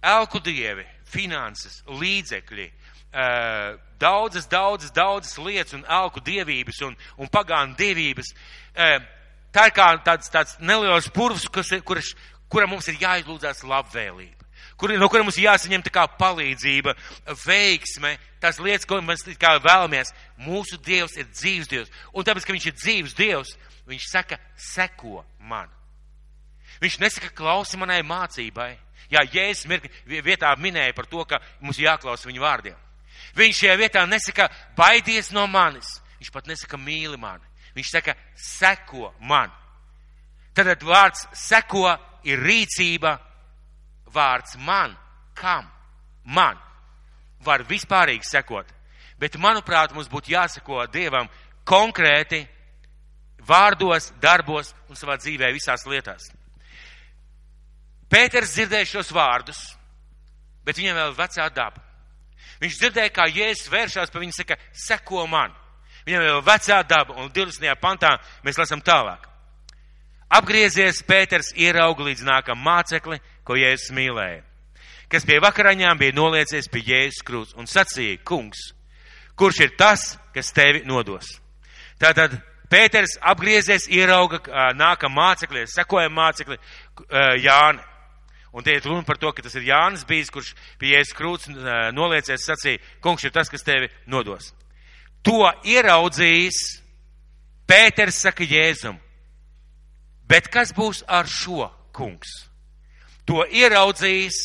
Elku dievi, finanses, līdzekļi, daudzas, daudzas, daudzas lietas un elku dievības un, un pagānu dievības. Tā ir kā tāds, tāds neliels purvs, kas, kurš, kura mums ir jāizlūdzās labvēlība kur, no kuriem mums jāsaņem tā kā palīdzība, veiksme, tās lietas, ko mēs kā vēlamies. Mūsu Dievs ir dzīves Dievs. Un tāpēc, ka Viņš ir dzīves Dievs, Viņš saka, seko man. Viņš nesaka, klausi manai mācībai. Jā, Jēzus mirkli vietā minēja par to, ka mums jāklausa viņu vārdiem. Viņš šajā vietā nesaka, baidies no manis. Viņš pat nesaka, mīli mani. Viņš saka, seko man. Tad vārds seko ir rīcība, vārds man, kam, man, var vispārīgi sekot. Bet, manuprāt, mums būtu jāseko Dievam konkrēti vārdos, darbos un savā dzīvē visās lietās. Pēters dzirdēja šos vārdus, bet viņam vēl vecā daba. Viņš dzirdēja, kā Jēzus vēršās pa viņu, saka, seko man. Viņam vēl vecā daba, un 20. pantā mēs lasām tālāk. Apgriezies, Pēters ierauga līdz nākam mācekli, ko Jēzus mīlēja, kas pie vakaraņām bija noliecies pie Jēzus krūts un sacīja, kungs, kurš ir tas, kas tevi nodos? Tātad Pēters apgriezies, ierauga nākam mācekli, sekoja mācekli Jāni. Un te ir runa par to, ka tas ir Jānis bijis, kurš pie Jēzus krūts noliecies, sacīja, kungs ir tas, kas tevi nodos. To ieraudzījis Pēters saka Jēzum. Bet kas būs ar šo kungs? To ieraudzījis.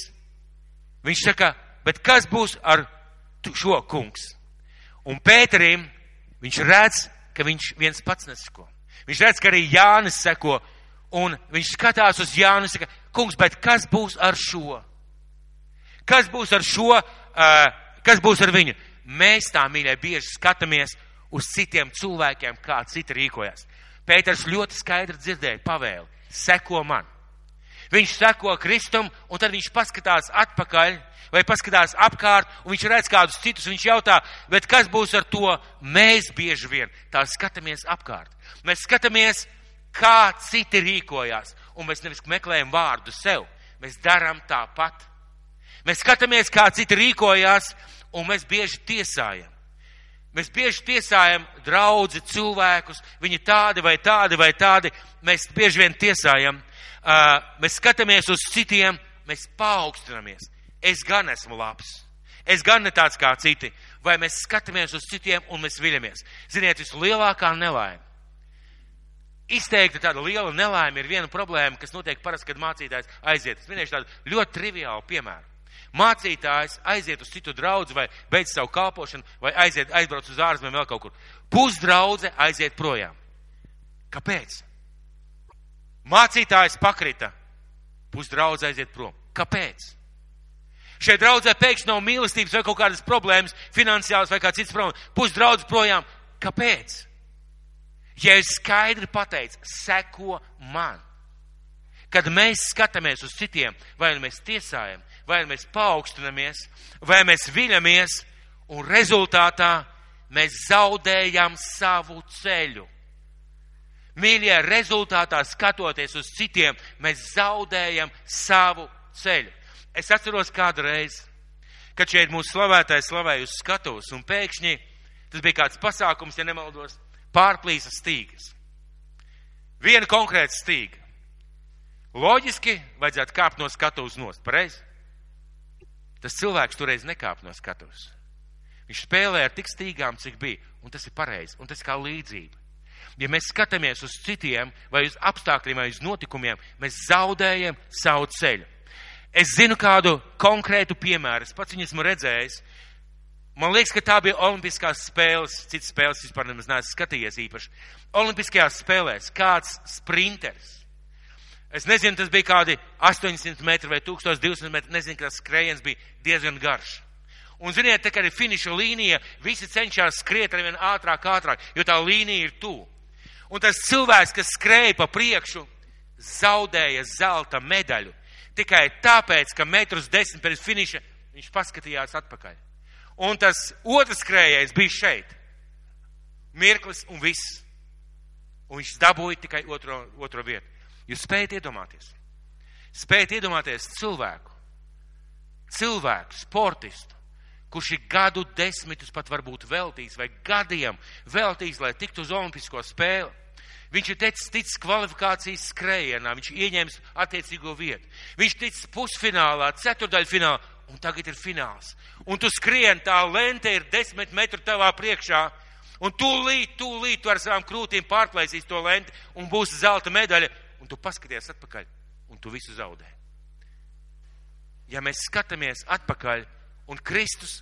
Viņš saka, bet kas būs ar šo kungs? Un Pēterim viņš redz, ka viņš viens pats neseko. Viņš redz, ka arī Jānis seko, un viņš skatās uz Jānu un saka, kungs, bet kas būs ar šo? Kas būs ar šo, uh, kas būs ar viņu? Mēs tā, mīļie, bieži skatāmies uz citiem cilvēkiem, kā citi rīkojas. Pēters ļoti skaidri dzirdēja pavēli - seko man. Viņš seko Kristum, un tad viņš paskatās atpakaļ, vai paskatās apkārt, un viņš redz kādus citus, viņš jautā, bet kas būs ar to? Mēs bieži vien tā skatāmies apkārt. Mēs skatāmies, kā citi rīkojās, un mēs nevis meklējam vārdu sev, mēs darām tāpat. Mēs skatāmies, kā citi rīkojās, un mēs bieži tiesājam. Mēs bieži tiesājam draudzi cilvēkus, viņi tādi vai tādi vai tādi, mēs bieži vien tiesājam, uh, mēs skatāmies uz citiem, mēs paaugstinamies. Es gan esmu labs, es gan ne tāds kā citi, vai mēs skatāmies uz citiem un mēs viļamies. Ziniet, vislielākā nelaime. Izteikti tāda liela nelaime ir viena problēma, kas notiek parasti, kad mācītājs aiziet. Es minēšu tādu ļoti triviālu piemēru mācītājs aiziet uz citu draugu vai beidz savu kalpošanu, vai aiziet, aizbrauc uz ārzemēm vēl kaut kur. Pusdraudze aiziet projām. Kāpēc? Mācītājs pakrita, pusdraudze aiziet prom. Kāpēc? Šai draudzē pēkšņi nav mīlestības vai kaut kādas problēmas, finansiālas vai kā cits problēmas. Pusdraudze projām. Kāpēc? Ja es skaidri pateicu, seko man. Kad mēs skatāmies uz citiem, vai nu mēs tiesājam, vai mēs paaugstinamies, vai mēs viļamies, un rezultātā mēs zaudējam savu ceļu. Mīļie, rezultātā skatoties uz citiem, mēs zaudējam savu ceļu. Es atceros kādu reizi, kad šeit mūsu slavētājs slavēja uz skatuves, un pēkšņi tas bija kāds pasākums, ja nemaldos, pārplīsa stīgas. Viena konkrēta stīga. Loģiski vajadzētu kāpt no skatuves nost, pareizi? Tas cilvēks toreiz nekāp no skatuves. Viņš spēlē ar tik stīgām, cik bija, un tas ir pareizi, un tas kā līdzība. Ja mēs skatāmies uz citiem, vai uz apstākļiem, vai uz notikumiem, mēs zaudējam savu ceļu. Es zinu kādu konkrētu piemēru, es pats viņu esmu redzējis. Man liekas, ka tā bija Olimpiskās spēles, citas spēles vispār nemaz neesmu skatījies īpaši. Olimpiskajās spēlēs kāds sprinters. Es nezinu, tas bija kādi 800 metri vai 1200 metri, nezinu, ka tas skrējiens bija diezgan garš. Un, ziniet, te, kad ir finiša līnija, visi cenšas skriet ar vien ātrāk, ātrāk, jo tā līnija ir tuvu. Un tas cilvēks, kas skrēja pa priekšu, zaudēja zelta medaļu. Tikai tāpēc, ka metrus desmit pirms finiša viņš paskatījās atpakaļ. Un tas otrs skrējējs bija šeit. Mirklis un viss. Un viņš dabūja tikai otro, otro vietu. Jūs spējat iedomāties? Spējat iedomāties cilvēku, cilvēku, sportistu, kurš ir gadu desmitus pat varbūt veltījis vai gadiem veltījis, lai tiktu uz olimpisko spēli. Viņš ir teicis, ticis kvalifikācijas skrējienā, viņš ieņēmis attiecīgo vietu. Viņš ticis pusfinālā, ceturdaļfinālā, un tagad ir fināls. Un tu skrien, tā lente ir desmit metru tavā priekšā, un tūlīt, tūlīt tu ar savām krūtīm pārplēsīs to lenti, un būs zelta medaļa, un tu paskaties atpakaļ, un tu visu zaudē. Ja mēs skatāmies atpakaļ, un Kristus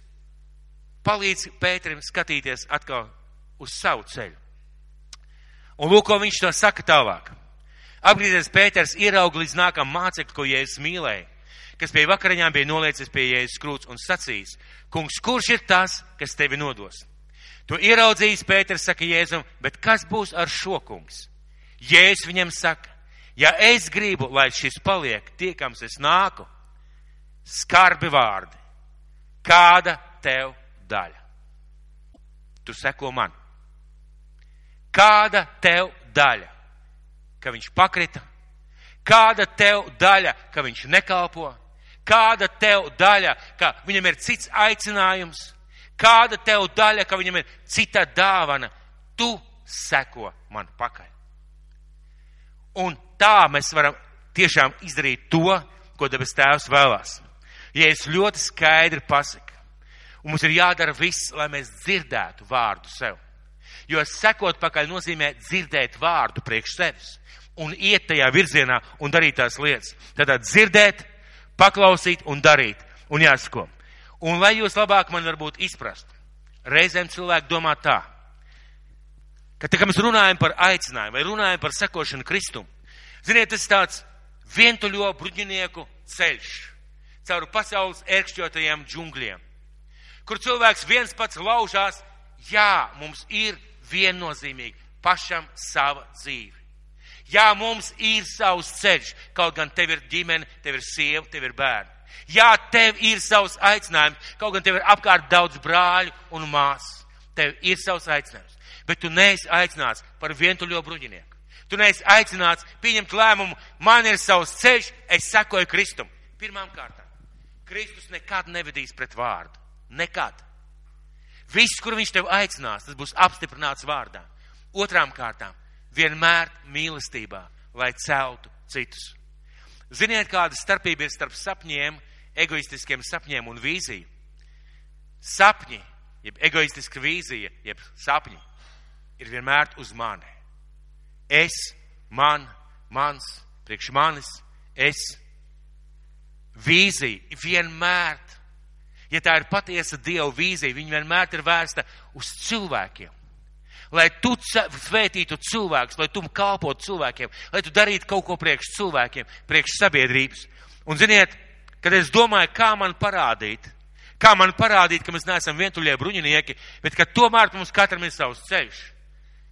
palīdz Pēterim skatīties atkal uz savu ceļu. Un lūk, ko viņš to saka tālāk. Apgriezies Pēters ieraug līdz nākam mācekli, ko Jēzus mīlēja, kas pie vakariņām bija noliecis pie Jēzus krūts un sacījis, kungs, kurš ir tas, kas tevi nodos? To ieraudzījis Pēters, saka Jēzum, bet kas būs ar šo kungs? Jēzus viņam saka, ja es gribu, lai šis paliek tiekams, es nāku, skarbi vārdi, kāda tev daļa? Tu seko man. Kāda tev daļa? Ka viņš pakrita? Kāda tev daļa, ka viņš nekalpo? Kāda tev daļa, ka viņam ir cits aicinājums? Kāda tev daļa, ka viņam ir cita dāvana? Tu seko man pakaļ. Un tā mēs varam tiešām izdarīt to, ko debes tēvs vēlās. Ja es ļoti skaidri pasaku, un mums ir jādara viss, lai mēs dzirdētu vārdu sev. Jo sekot pakaļ nozīmē dzirdēt vārdu priekš sevis un iet tajā virzienā un darīt tās lietas. Tātad dzirdēt, paklausīt un darīt. Un jāsako. Un lai jūs labāk man varbūt izprast, reizēm cilvēki domā tā, ka tā kā mēs runājam par aicinājumu vai runājam par sekošanu Kristum, ziniet, tas tāds vientuļo bruģinieku ceļš caur pasaules ērkšķotajiem džungļiem, kur cilvēks viens pats laužās, jā, mums ir viennozīmīgi pašam sava dzīve. Jā, mums ir savs ceļš, kaut gan tev ir ģimene, tev ir sieva, tev ir bērni. Jā, tev ir savs aicinājums, kaut gan tev ir apkārt daudz brāļu un māsas. Tev ir savs aicinājums, bet tu neesi aicināts par vientuļo bruģinieku. Tu neesi aicināts pieņemt lēmumu, man ir savs ceļš, es sekoju Kristum. Pirmām kārtām, Kristus nekad nevedīs pret vārdu. Nekad. Viss, kur viņš tev aicinās, tas būs apstiprināts vārdā. Otrām kārtām, vienmēr mīlestībā, lai celtu citus. Ziniet, kāda starpība ir starp sapņiem, egoistiskiem sapņiem un vīziju? Sapņi, jeb egoistiska vīzija, jeb sapņi, ir vienmēr uz mani. Es, man, mans, priekš manis, es. Vīzija vienmēr ja tā ir patiesa Dieva vīzija, viņa vienmēr ir vērsta uz cilvēkiem. Lai tu svētītu cilvēkus, lai tu kalpotu cilvēkiem, lai tu darītu kaut ko priekš cilvēkiem, priekš sabiedrības. Un ziniet, kad es domāju, kā man parādīt, kā man parādīt, ka mēs neesam vientuļie bruņinieki, bet ka tomēr mums katram ir savs ceļš,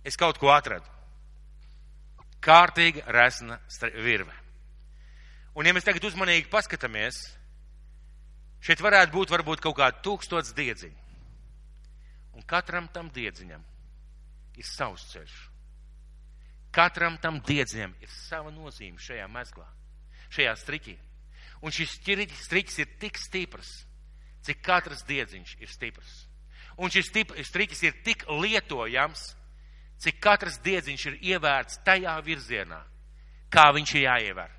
es kaut ko atradu. Kārtīga resna virve. Un ja mēs tagad uzmanīgi paskatāmies, Šeit varētu būt varbūt kaut kādi tūkstots diedziņi. Un katram tam diedziņam ir savs ceļš. Katram tam diedziņam ir sava nozīme šajā mezglā, šajā striķī. Un šis striķis ir tik stiprs, cik katrs diedziņš ir stiprs. Un šis striķis ir tik lietojams, cik katrs diedziņš ir ievērts tajā virzienā, kā viņš ir jāievēr.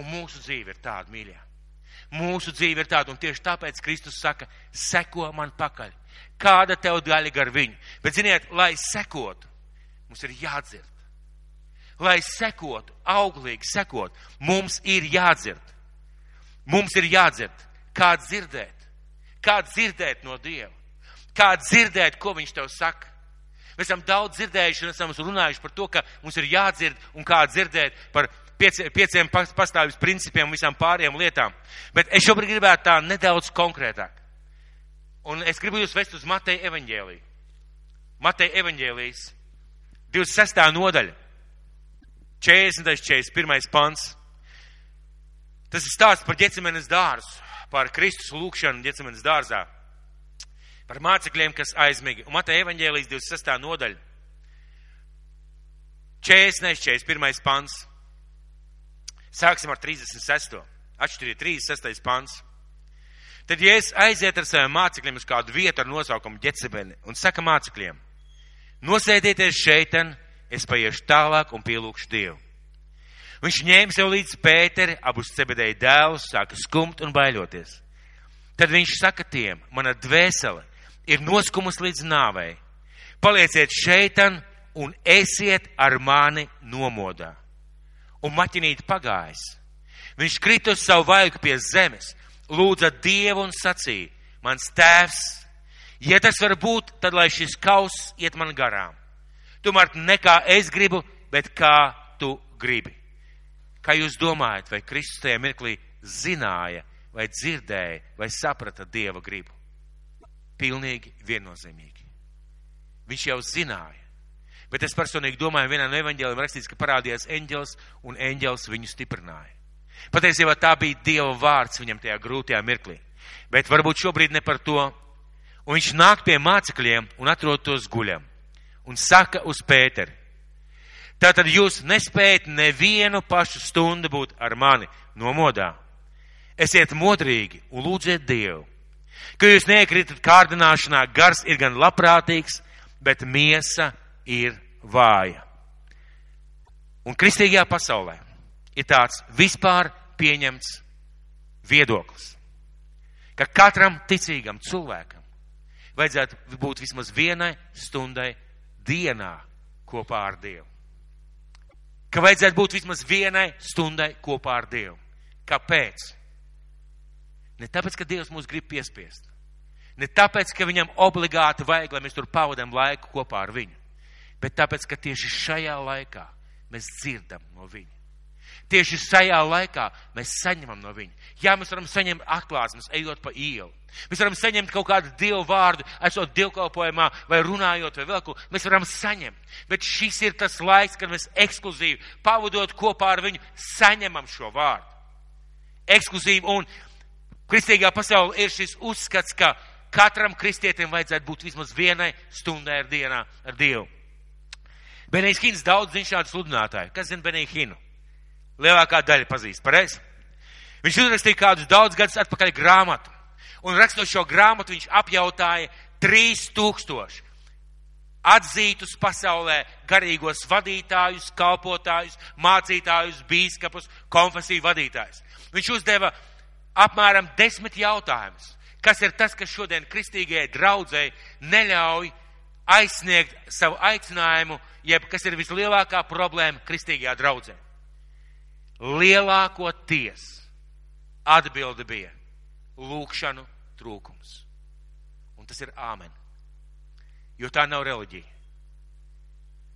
Un mūsu dzīve ir tāda, mīļā. Mūsu dzīve ir tāda, un tieši tāpēc Kristus saka, seko man pakaļ. Kāda tev daļa gar viņu? Bet, ziniet, lai sekotu, mums ir jādzird. Lai sekotu, auglīgi sekot, mums ir jādzird. Mums ir jādzird, kā dzirdēt, kā dzirdēt no Dieva, kā dzirdēt, ko Viņš tev saka. Mēs esam daudz dzirdējuši un esam runājuši par to, ka mums ir jādzird un kā dzirdēt par pieciem, pieciem pastāvības principiem un visām pārējām lietām. Bet es šobrīd gribētu tā nedaudz konkrētāk. Un es gribu jūs vest uz Mateja evaņģēliju. Mateja evaņģēlijas 26. nodaļa, 40. 41. pants. Tas ir stāsts par ģecemenes dārzu, par Kristus lūkšanu ģecemenes dārzā par mācekļiem, kas aizmigi. Un Mateja evaņģēlijas 26. nodaļa. 40. 41. pants. Sāksim ar 36. Atšķiriet 36. pants. Tad, ja es aiziet ar saviem mācekļiem uz kādu vietu ar nosaukumu Ģecebeni un saka mācekļiem, nosēdieties šeiten, es paiešu tālāk un pielūkšu Dievu. Viņš ņēma sev līdz Pēteri, abus cebedēja dēlus, sāka skumt un baiļoties. Tad viņš saka tiem, mana dvēsele ir noskumus līdz nāvei. Palieciet šeitan un esiet ar mani nomodā. Un maķinīt pagājis. Viņš krita uz savu vaigu pie zemes, lūdza Dievu un sacīja, mans tēvs, ja tas var būt, tad lai šis kauss iet man garām. Tomēr ne kā es gribu, bet kā tu gribi. Kā jūs domājat, vai Kristus tajā mirklī zināja, vai dzirdēja, vai saprata Dieva gribu? pilnīgi viennozīmīgi. Viņš jau zināja. Bet es personīgi domāju, vienā no evaņģēliem rakstīts, ka parādījās eņģels un eņģels viņu stiprināja. Patiesībā tā bija Dieva vārds viņam tajā grūtajā mirklī. Bet varbūt šobrīd ne par to. Un viņš nāk pie mācekļiem un atrod tos guļam. Un saka uz Pēteri. Tātad jūs nespējat nevienu pašu stundu būt ar mani nomodā. Esiet modrīgi un lūdziet Dievu, ka jūs neiekrītat kārdināšanā, gars ir gan labprātīgs, bet miesa ir vāja. Un kristīgajā pasaulē ir tāds vispār pieņemts viedoklis, ka katram ticīgam cilvēkam vajadzētu būt vismaz vienai stundai dienā kopā ar Dievu. Ka vajadzētu būt vismaz vienai stundai kopā ar Dievu. Kāpēc? Ne tāpēc, ka Dievs mūs grib piespiest. Ne tāpēc, ka viņam obligāti vajag, lai mēs tur pavadām laiku kopā ar viņu. Bet tāpēc, ka tieši šajā laikā mēs dzirdam no viņa. Tieši šajā laikā mēs saņemam no viņa. Jā, mēs varam saņemt atklāsmes, ejot pa ielu. Mēs varam saņemt kaut kādu dievu vārdu, esot dievkalpojumā vai runājot vai vēl ko. Mēs varam saņemt. Bet šis ir tas laiks, kad mēs ekskluzīvi pavadot kopā ar viņu, saņemam šo vārdu. Ekskluzīvi un Kristīgā pasaulē ir šis uzskats, ka katram kristietim vajadzētu būt vismaz vienai stundai ar dienā ar Dievu. Benijs Hins daudz zina šādu sludinātāju. Kas zina Beniju Hinu? Lielākā daļa pazīst, pareizi? Viņš uzrakstīja kādus daudz gadus atpakaļ grāmatu. Un rakstot šo grāmatu, viņš apjautāja 3000 atzītus pasaulē garīgos vadītājus, kalpotājus, mācītājus, bīskapus, konfesiju vadītājus. Viņš uzdeva apmēram desmit jautājumus. Kas ir tas, kas šodien kristīgajai draudzēji neļauj aizsniegt savu aicinājumu, jeb kas ir vislielākā problēma kristīgajā draudzē? Lielākoties atbilde bija lūkšanu trūkums. Un tas ir āmen. Jo tā nav reliģija.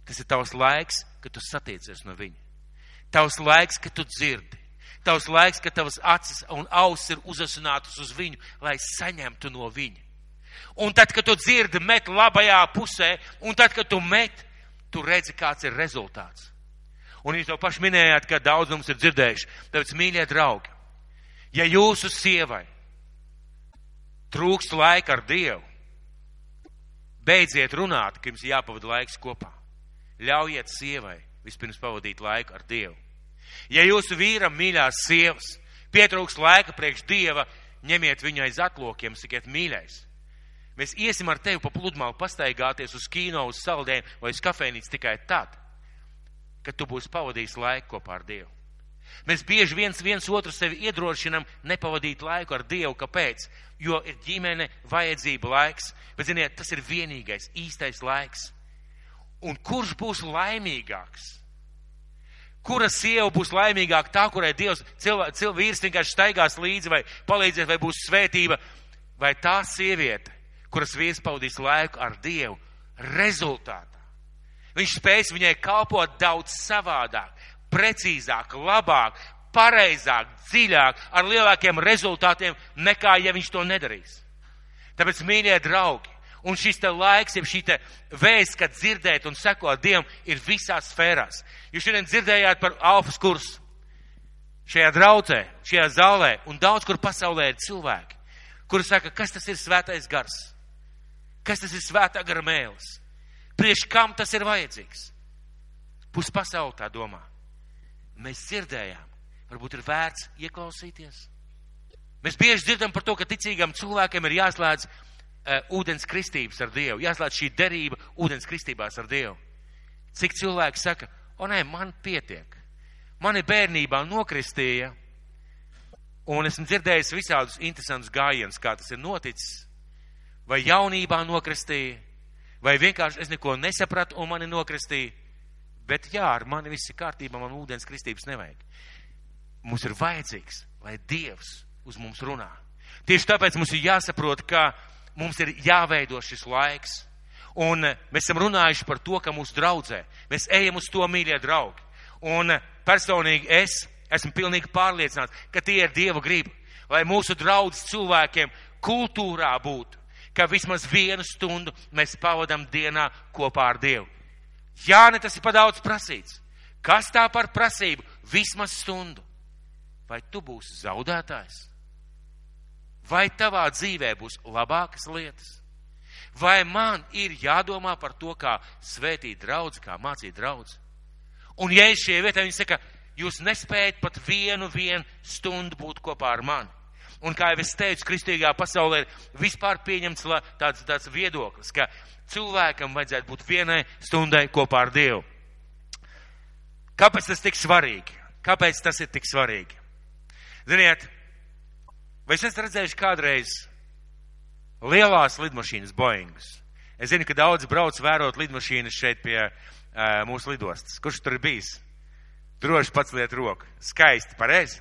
Tas ir tavs laiks, kad tu satiecies no viņa. Tavs laiks, kad tu dzirdi tavs laiks, ka tavas acis un auss ir uzasinātas uz viņu, lai saņemtu no viņa. Un tad, kad tu dzirdi, met labajā pusē, un tad, kad tu met, tu redzi, kāds ir rezultāts. Un jūs jau paši minējāt, ka daudz mums ir dzirdējuši. Tāpēc, mīļie draugi, ja jūsu sievai trūkst laika ar Dievu, beidziet runāt, ka jums jāpavada laiks kopā. Ļaujiet sievai vispirms pavadīt laiku ar Dievu. Ja jūsu vīram mīļās sievas pietrūks laika priekš dieva, ņemiet viņu aiz atlokiem, sakiet mīļais. Mēs iesim ar tevi pa pludmali pastaigāties uz kino, uz saldēm vai uz kafejnīcu tikai tad, kad tu būsi pavadījis laiku kopā ar Dievu. Mēs bieži viens, viens otru sevi iedrošinam nepavadīt laiku ar Dievu. Kāpēc? Jo ir ģimene, vajadzība laiks, bet ziniet, tas ir vienīgais īstais laiks. Un kurš būs laimīgāks? Kura sieva būs laimīgāka? Tā, kurai Dievs, cilvē, cilvē, vīrs vienkārši staigās līdzi vai palīdzēs, vai būs svētība, vai tā sieviete, kuras vīrs pavadīs laiku ar Dievu rezultātā. Viņš spēs viņai kalpot daudz savādāk, precīzāk, labāk, pareizāk, dziļāk, ar lielākiem rezultātiem nekā, ja viņš to nedarīs. Tāpēc, mīļie draugi, un šis te laiks, ja šī te vēsts, kad dzirdēt un sekot Dievam, ir visās sfērās. Jūs šodien dzirdējāt par alfas kursu. Šajā draudzē, šajā zālē un daudz kur pasaulē ir cilvēki, kuri saka, kas tas ir svētais gars, kas tas ir svētā gara mēlis, priekš kam tas ir vajadzīgs. Pus pasauli tā domā. Mēs dzirdējām, varbūt ir vērts ieklausīties. Mēs bieži dzirdam par to, ka ticīgam cilvēkiem ir jāslēdz uh, ūdens kristības ar Dievu, jāslēdz šī derība ūdens kristībās ar Dievu. Cik cilvēki saka, o nē, man pietiek. Mani bērnībā nokristīja, un esmu dzirdējis visādus interesantus gājienus, kā tas ir noticis. Vai jaunībā nokristīja, vai vienkārši es neko nesapratu un mani nokristīja. Bet jā, ar mani viss ir kārtībā, man ūdens kristības nevajag. Mums ir vajadzīgs, lai Dievs uz mums runā. Tieši tāpēc mums ir jāsaprot, ka mums ir jāveido šis laiks. Un mēs esam runājuši par to, ka mūsu draudzē mēs ejam uz to mīļie draugi. Un personīgi es esmu pilnīgi pārliecināts, ka tie ir Dieva griba, lai mūsu draudzes cilvēkiem kultūrā būtu, ka vismaz vienu stundu mēs pavadam dienā kopā ar Dievu. Jā, ne tas ir par daudz prasīts. Kas tā par prasību? Vismaz stundu. Vai tu būsi zaudētājs? Vai tavā dzīvē būs labākas lietas? Vai man ir jādomā par to, kā svētīt draudz, kā mācīt draudz? Un ja es šie vietā, viņi saka, jūs nespējat pat vienu, vienu stundu būt kopā ar mani. Un kā jau es teicu, kristīgā pasaulē ir vispār pieņemts tāds, tāds viedoklis, ka cilvēkam vajadzētu būt vienai stundai kopā ar Dievu. Kāpēc tas tik svarīgi? Kāpēc tas ir tik svarīgi? Ziniet, vai es esmu redzējuši kādreiz lielās lidmašīnas Boeingas? Es zinu, ka daudz brauc vērot lidmašīnas šeit pie uh, mūsu lidostas. Kurš tur ir bijis? Droši pats liet roku. Skaisti, pareizi.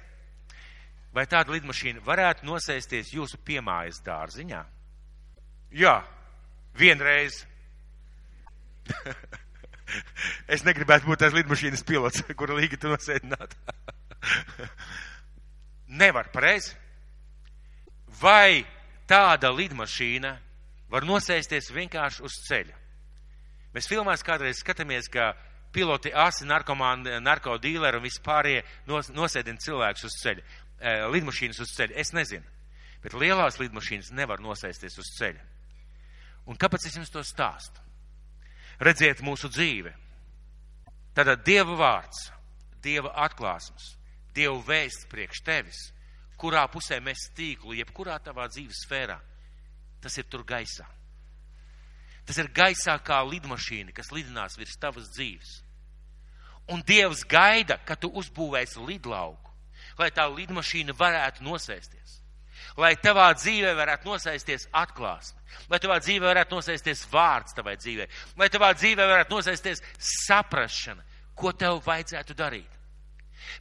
Vai tāda lidmašīna varētu nosēsties jūsu piemājas dārziņā? Jā, vienreiz. es negribētu būt tās lidmašīnas pilots, kura līga tu nosēdināt. Nevar, pareizi? Vai tāda lidmašīna var nosēsties vienkārši uz ceļa? Mēs filmās kādreiz skatāmies, ka piloti asi, narkomāni, narkodīleri un vispārējie nos, nosēdina cilvēkus uz ceļa, lidmašīnas uz ceļa. Es nezinu, bet lielās lidmašīnas nevar nosēsties uz ceļa. Un kāpēc es jums to stāstu? Redziet mūsu dzīve. Tātad Dieva vārds, Dieva atklāsmes, Dieva vēsts priekš tevis, kurā pusē mēs tīklu, jebkurā tavā dzīves sfērā, tas ir tur gaisā. Tas ir gaisā kā lidmašīna, kas lidinās virs tavas dzīves. Un Dievs gaida, ka tu uzbūvēsi lidlauku, lai tā lidmašīna varētu nosēsties lai tavā dzīvē varētu nosaisties atklāsme, lai tavā dzīvē varētu nosaisties vārds tavai dzīvē, lai tavā dzīvē varētu nosaisties saprašana, ko tev vajadzētu darīt.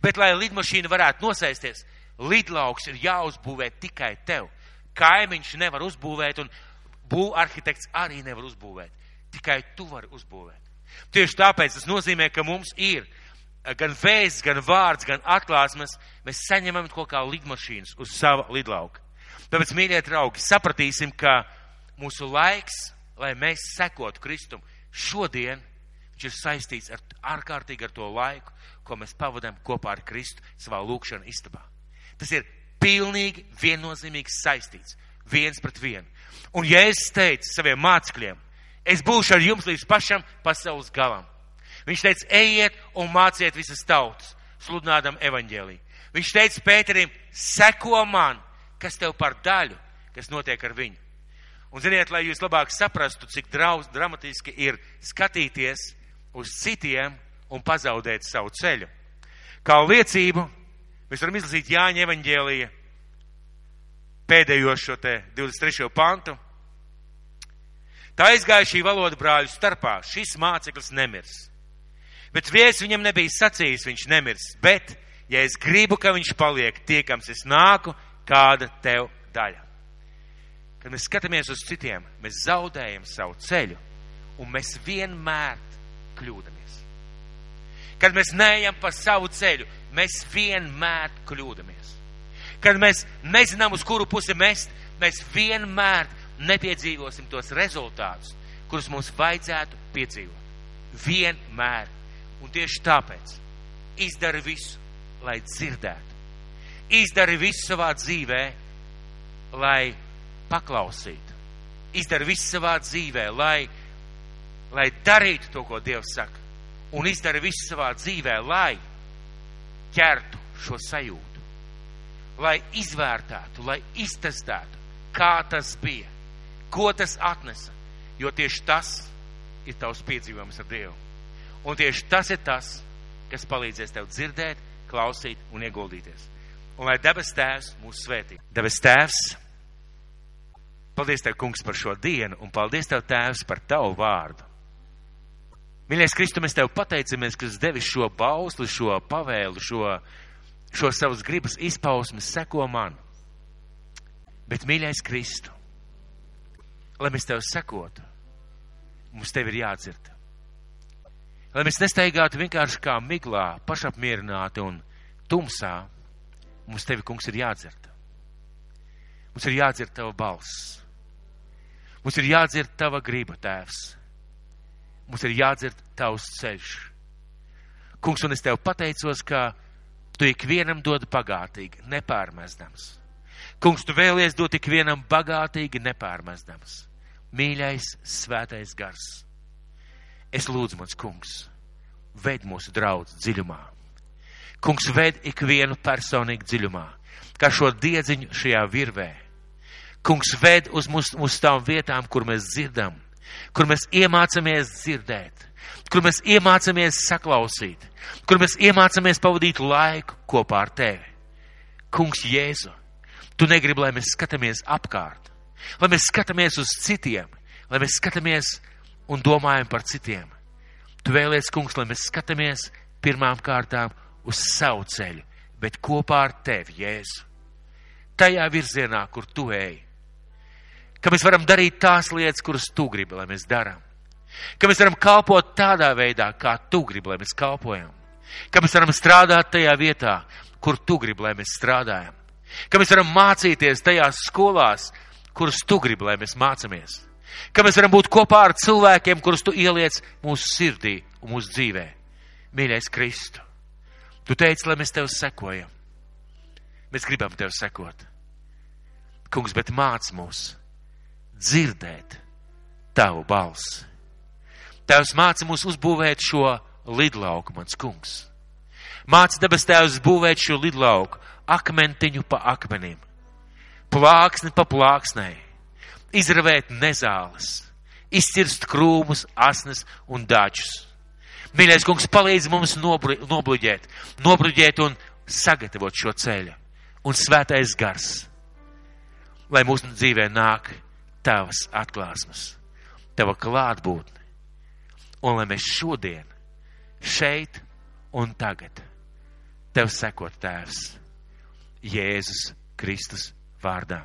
Bet, lai lidmašīna varētu nosaisties, lidlauks ir jāuzbūvē tikai tev. Kaimiņš nevar uzbūvēt un būv arhitekts arī nevar uzbūvēt. Tikai tu vari uzbūvēt. Tieši tāpēc tas nozīmē, ka mums ir gan vēsts, gan vārds, gan atklāsmes, mēs saņemam kaut kā lidmašīnas uz sava lidlauka. Tāpēc, mīļie draugi, sapratīsim, ka mūsu laiks, lai mēs sekotu Kristum, šodien viņš ir saistīts ar ārkārtīgi ar to laiku, ko mēs pavadām kopā ar Kristu savā lūkšana istabā. Tas ir pilnīgi viennozīmīgi saistīts viens pret vienu. Un ja es teicu saviem mācekļiem, es būšu ar jums līdz pašam pasaules galam, Viņš teica, ejiet un māciet visas tautas, sludinādam evaņģēlī. Viņš teica Pēterim, seko man, kas tev par daļu, kas notiek ar viņu. Un ziniet, lai jūs labāk saprastu, cik drauz, dramatiski ir skatīties uz citiem un pazaudēt savu ceļu. Kā liecību mēs varam izlasīt Jāņa evaņģēlija pēdējo šo te 23. pantu. Tā aizgāja šī valoda brāļu starpā. Šis māceklis nemirs. Bet viesis viņam nebija sacījis, viņš nemirs. Bet, ja es gribu, ka viņš paliek tiekams, es nāku, kāda tev daļa. Kad mēs skatāmies uz citiem, mēs zaudējam savu ceļu un mēs vienmēr kļūdamies. Kad mēs neejam pa savu ceļu, mēs vienmēr kļūdamies. Kad mēs nezinām, uz kuru pusi mest, mēs vienmēr nepiedzīvosim tos rezultātus, kurus mums vajadzētu piedzīvot. Vienmēr. Un tieši tāpēc izdari visu, lai dzirdētu. Izdari visu savā dzīvē, lai paklausīt. Izdara visu savā dzīvē, lai, lai darītu to, ko Dievs saka. Un izdara visu savā dzīvē, lai ķertu šo sajūtu. Lai izvērtētu, lai iztestētu, kā tas bija, ko tas atnesa. Jo tieši tas ir tavs piedzīvojums ar Dievu. Un tieši tas ir tas, kas palīdzēs tev dzirdēt, klausīt un ieguldīties. Un lai debes tēvs mūs svētī. Debes tēvs Paldies Tev, Kungs, par šo dienu, un paldies Tev, Tēvs, par Tavu vārdu. Mīļais Kristu, mēs Tev pateicamies, ka devi šo bausli, šo pavēlu, šo, šo savas gribas izpausmes seko man. Bet, mīļais Kristu, lai mēs Tev sekotu, mums Tev ir jādzird. Lai mēs nesteigātu vienkārši kā miglā, pašapmierināti un tumsā, mums Tevi, Kungs, ir jādzird. Mums ir jādzird Tava balss. Mums ir jādzird tava griba, tēvs. Mums ir jādzird tavs ceļš. Kungs, un es tev pateicos, ka tu ikvienam dod bagātīgi, nepārmestams. Kungs, tu vēlies dot ikvienam bagātīgi, nepārmestams. Mīļais, svētais gars. Es lūdzu, mans kungs, ved mūsu draudz dziļumā. Kungs, ved ikvienu personīgi dziļumā, kā šo diedziņu šajā virvē Kungs ved uz mums, uz tām vietām, kur mēs dzirdam, kur mēs iemācāmies dzirdēt, kur mēs iemācāmies saklausīt, kur mēs iemācāmies pavadīt laiku kopā ar tevi. Kungs Jēzu, tu negribi, lai mēs skatāmies apkārt, lai mēs skatāmies uz citiem, lai mēs skatāmies un domājam par citiem. Tu vēlies, kungs, lai mēs skatāmies pirmām kārtām uz savu ceļu, bet kopā ar tevi, Jēzu. Tajā virzienā, kur tu ej ka mēs varam darīt tās lietas, kuras tu gribi, lai mēs darām. Ka mēs varam kalpot tādā veidā, kā tu gribi, lai mēs kalpojam. Ka mēs varam strādāt tajā vietā, kur tu gribi, lai mēs strādājam. Ka mēs varam mācīties tajās skolās, kuras tu gribi, lai mēs mācāmies. Ka mēs varam būt kopā ar cilvēkiem, kurus tu ieliec mūsu sirdī un mūsu dzīvē. Mīļais Kristu, tu teici, lai mēs tev sekojam. Mēs gribam tev sekot. Kungs, bet māc mūs dzirdēt tavu balsi. Tēvs māca mums uzbūvēt šo lidlauku, mans kungs. Māca debes tēvs būvēt šo lidlauku akmentiņu pa akmenim, plāksni pa plāksnei, izravēt nezāles, izcirst krūmus, asnes un dačus. Mīļais kungs, palīdz mums nobluģēt, nobluģēt un sagatavot šo ceļu. Un svētais gars, lai mūsu dzīvē nāk tavas atklāsmes, tava klātbūtne. Un lai mēs šodien, šeit un tagad, tev sekot tēvs Jēzus Kristus vārdā.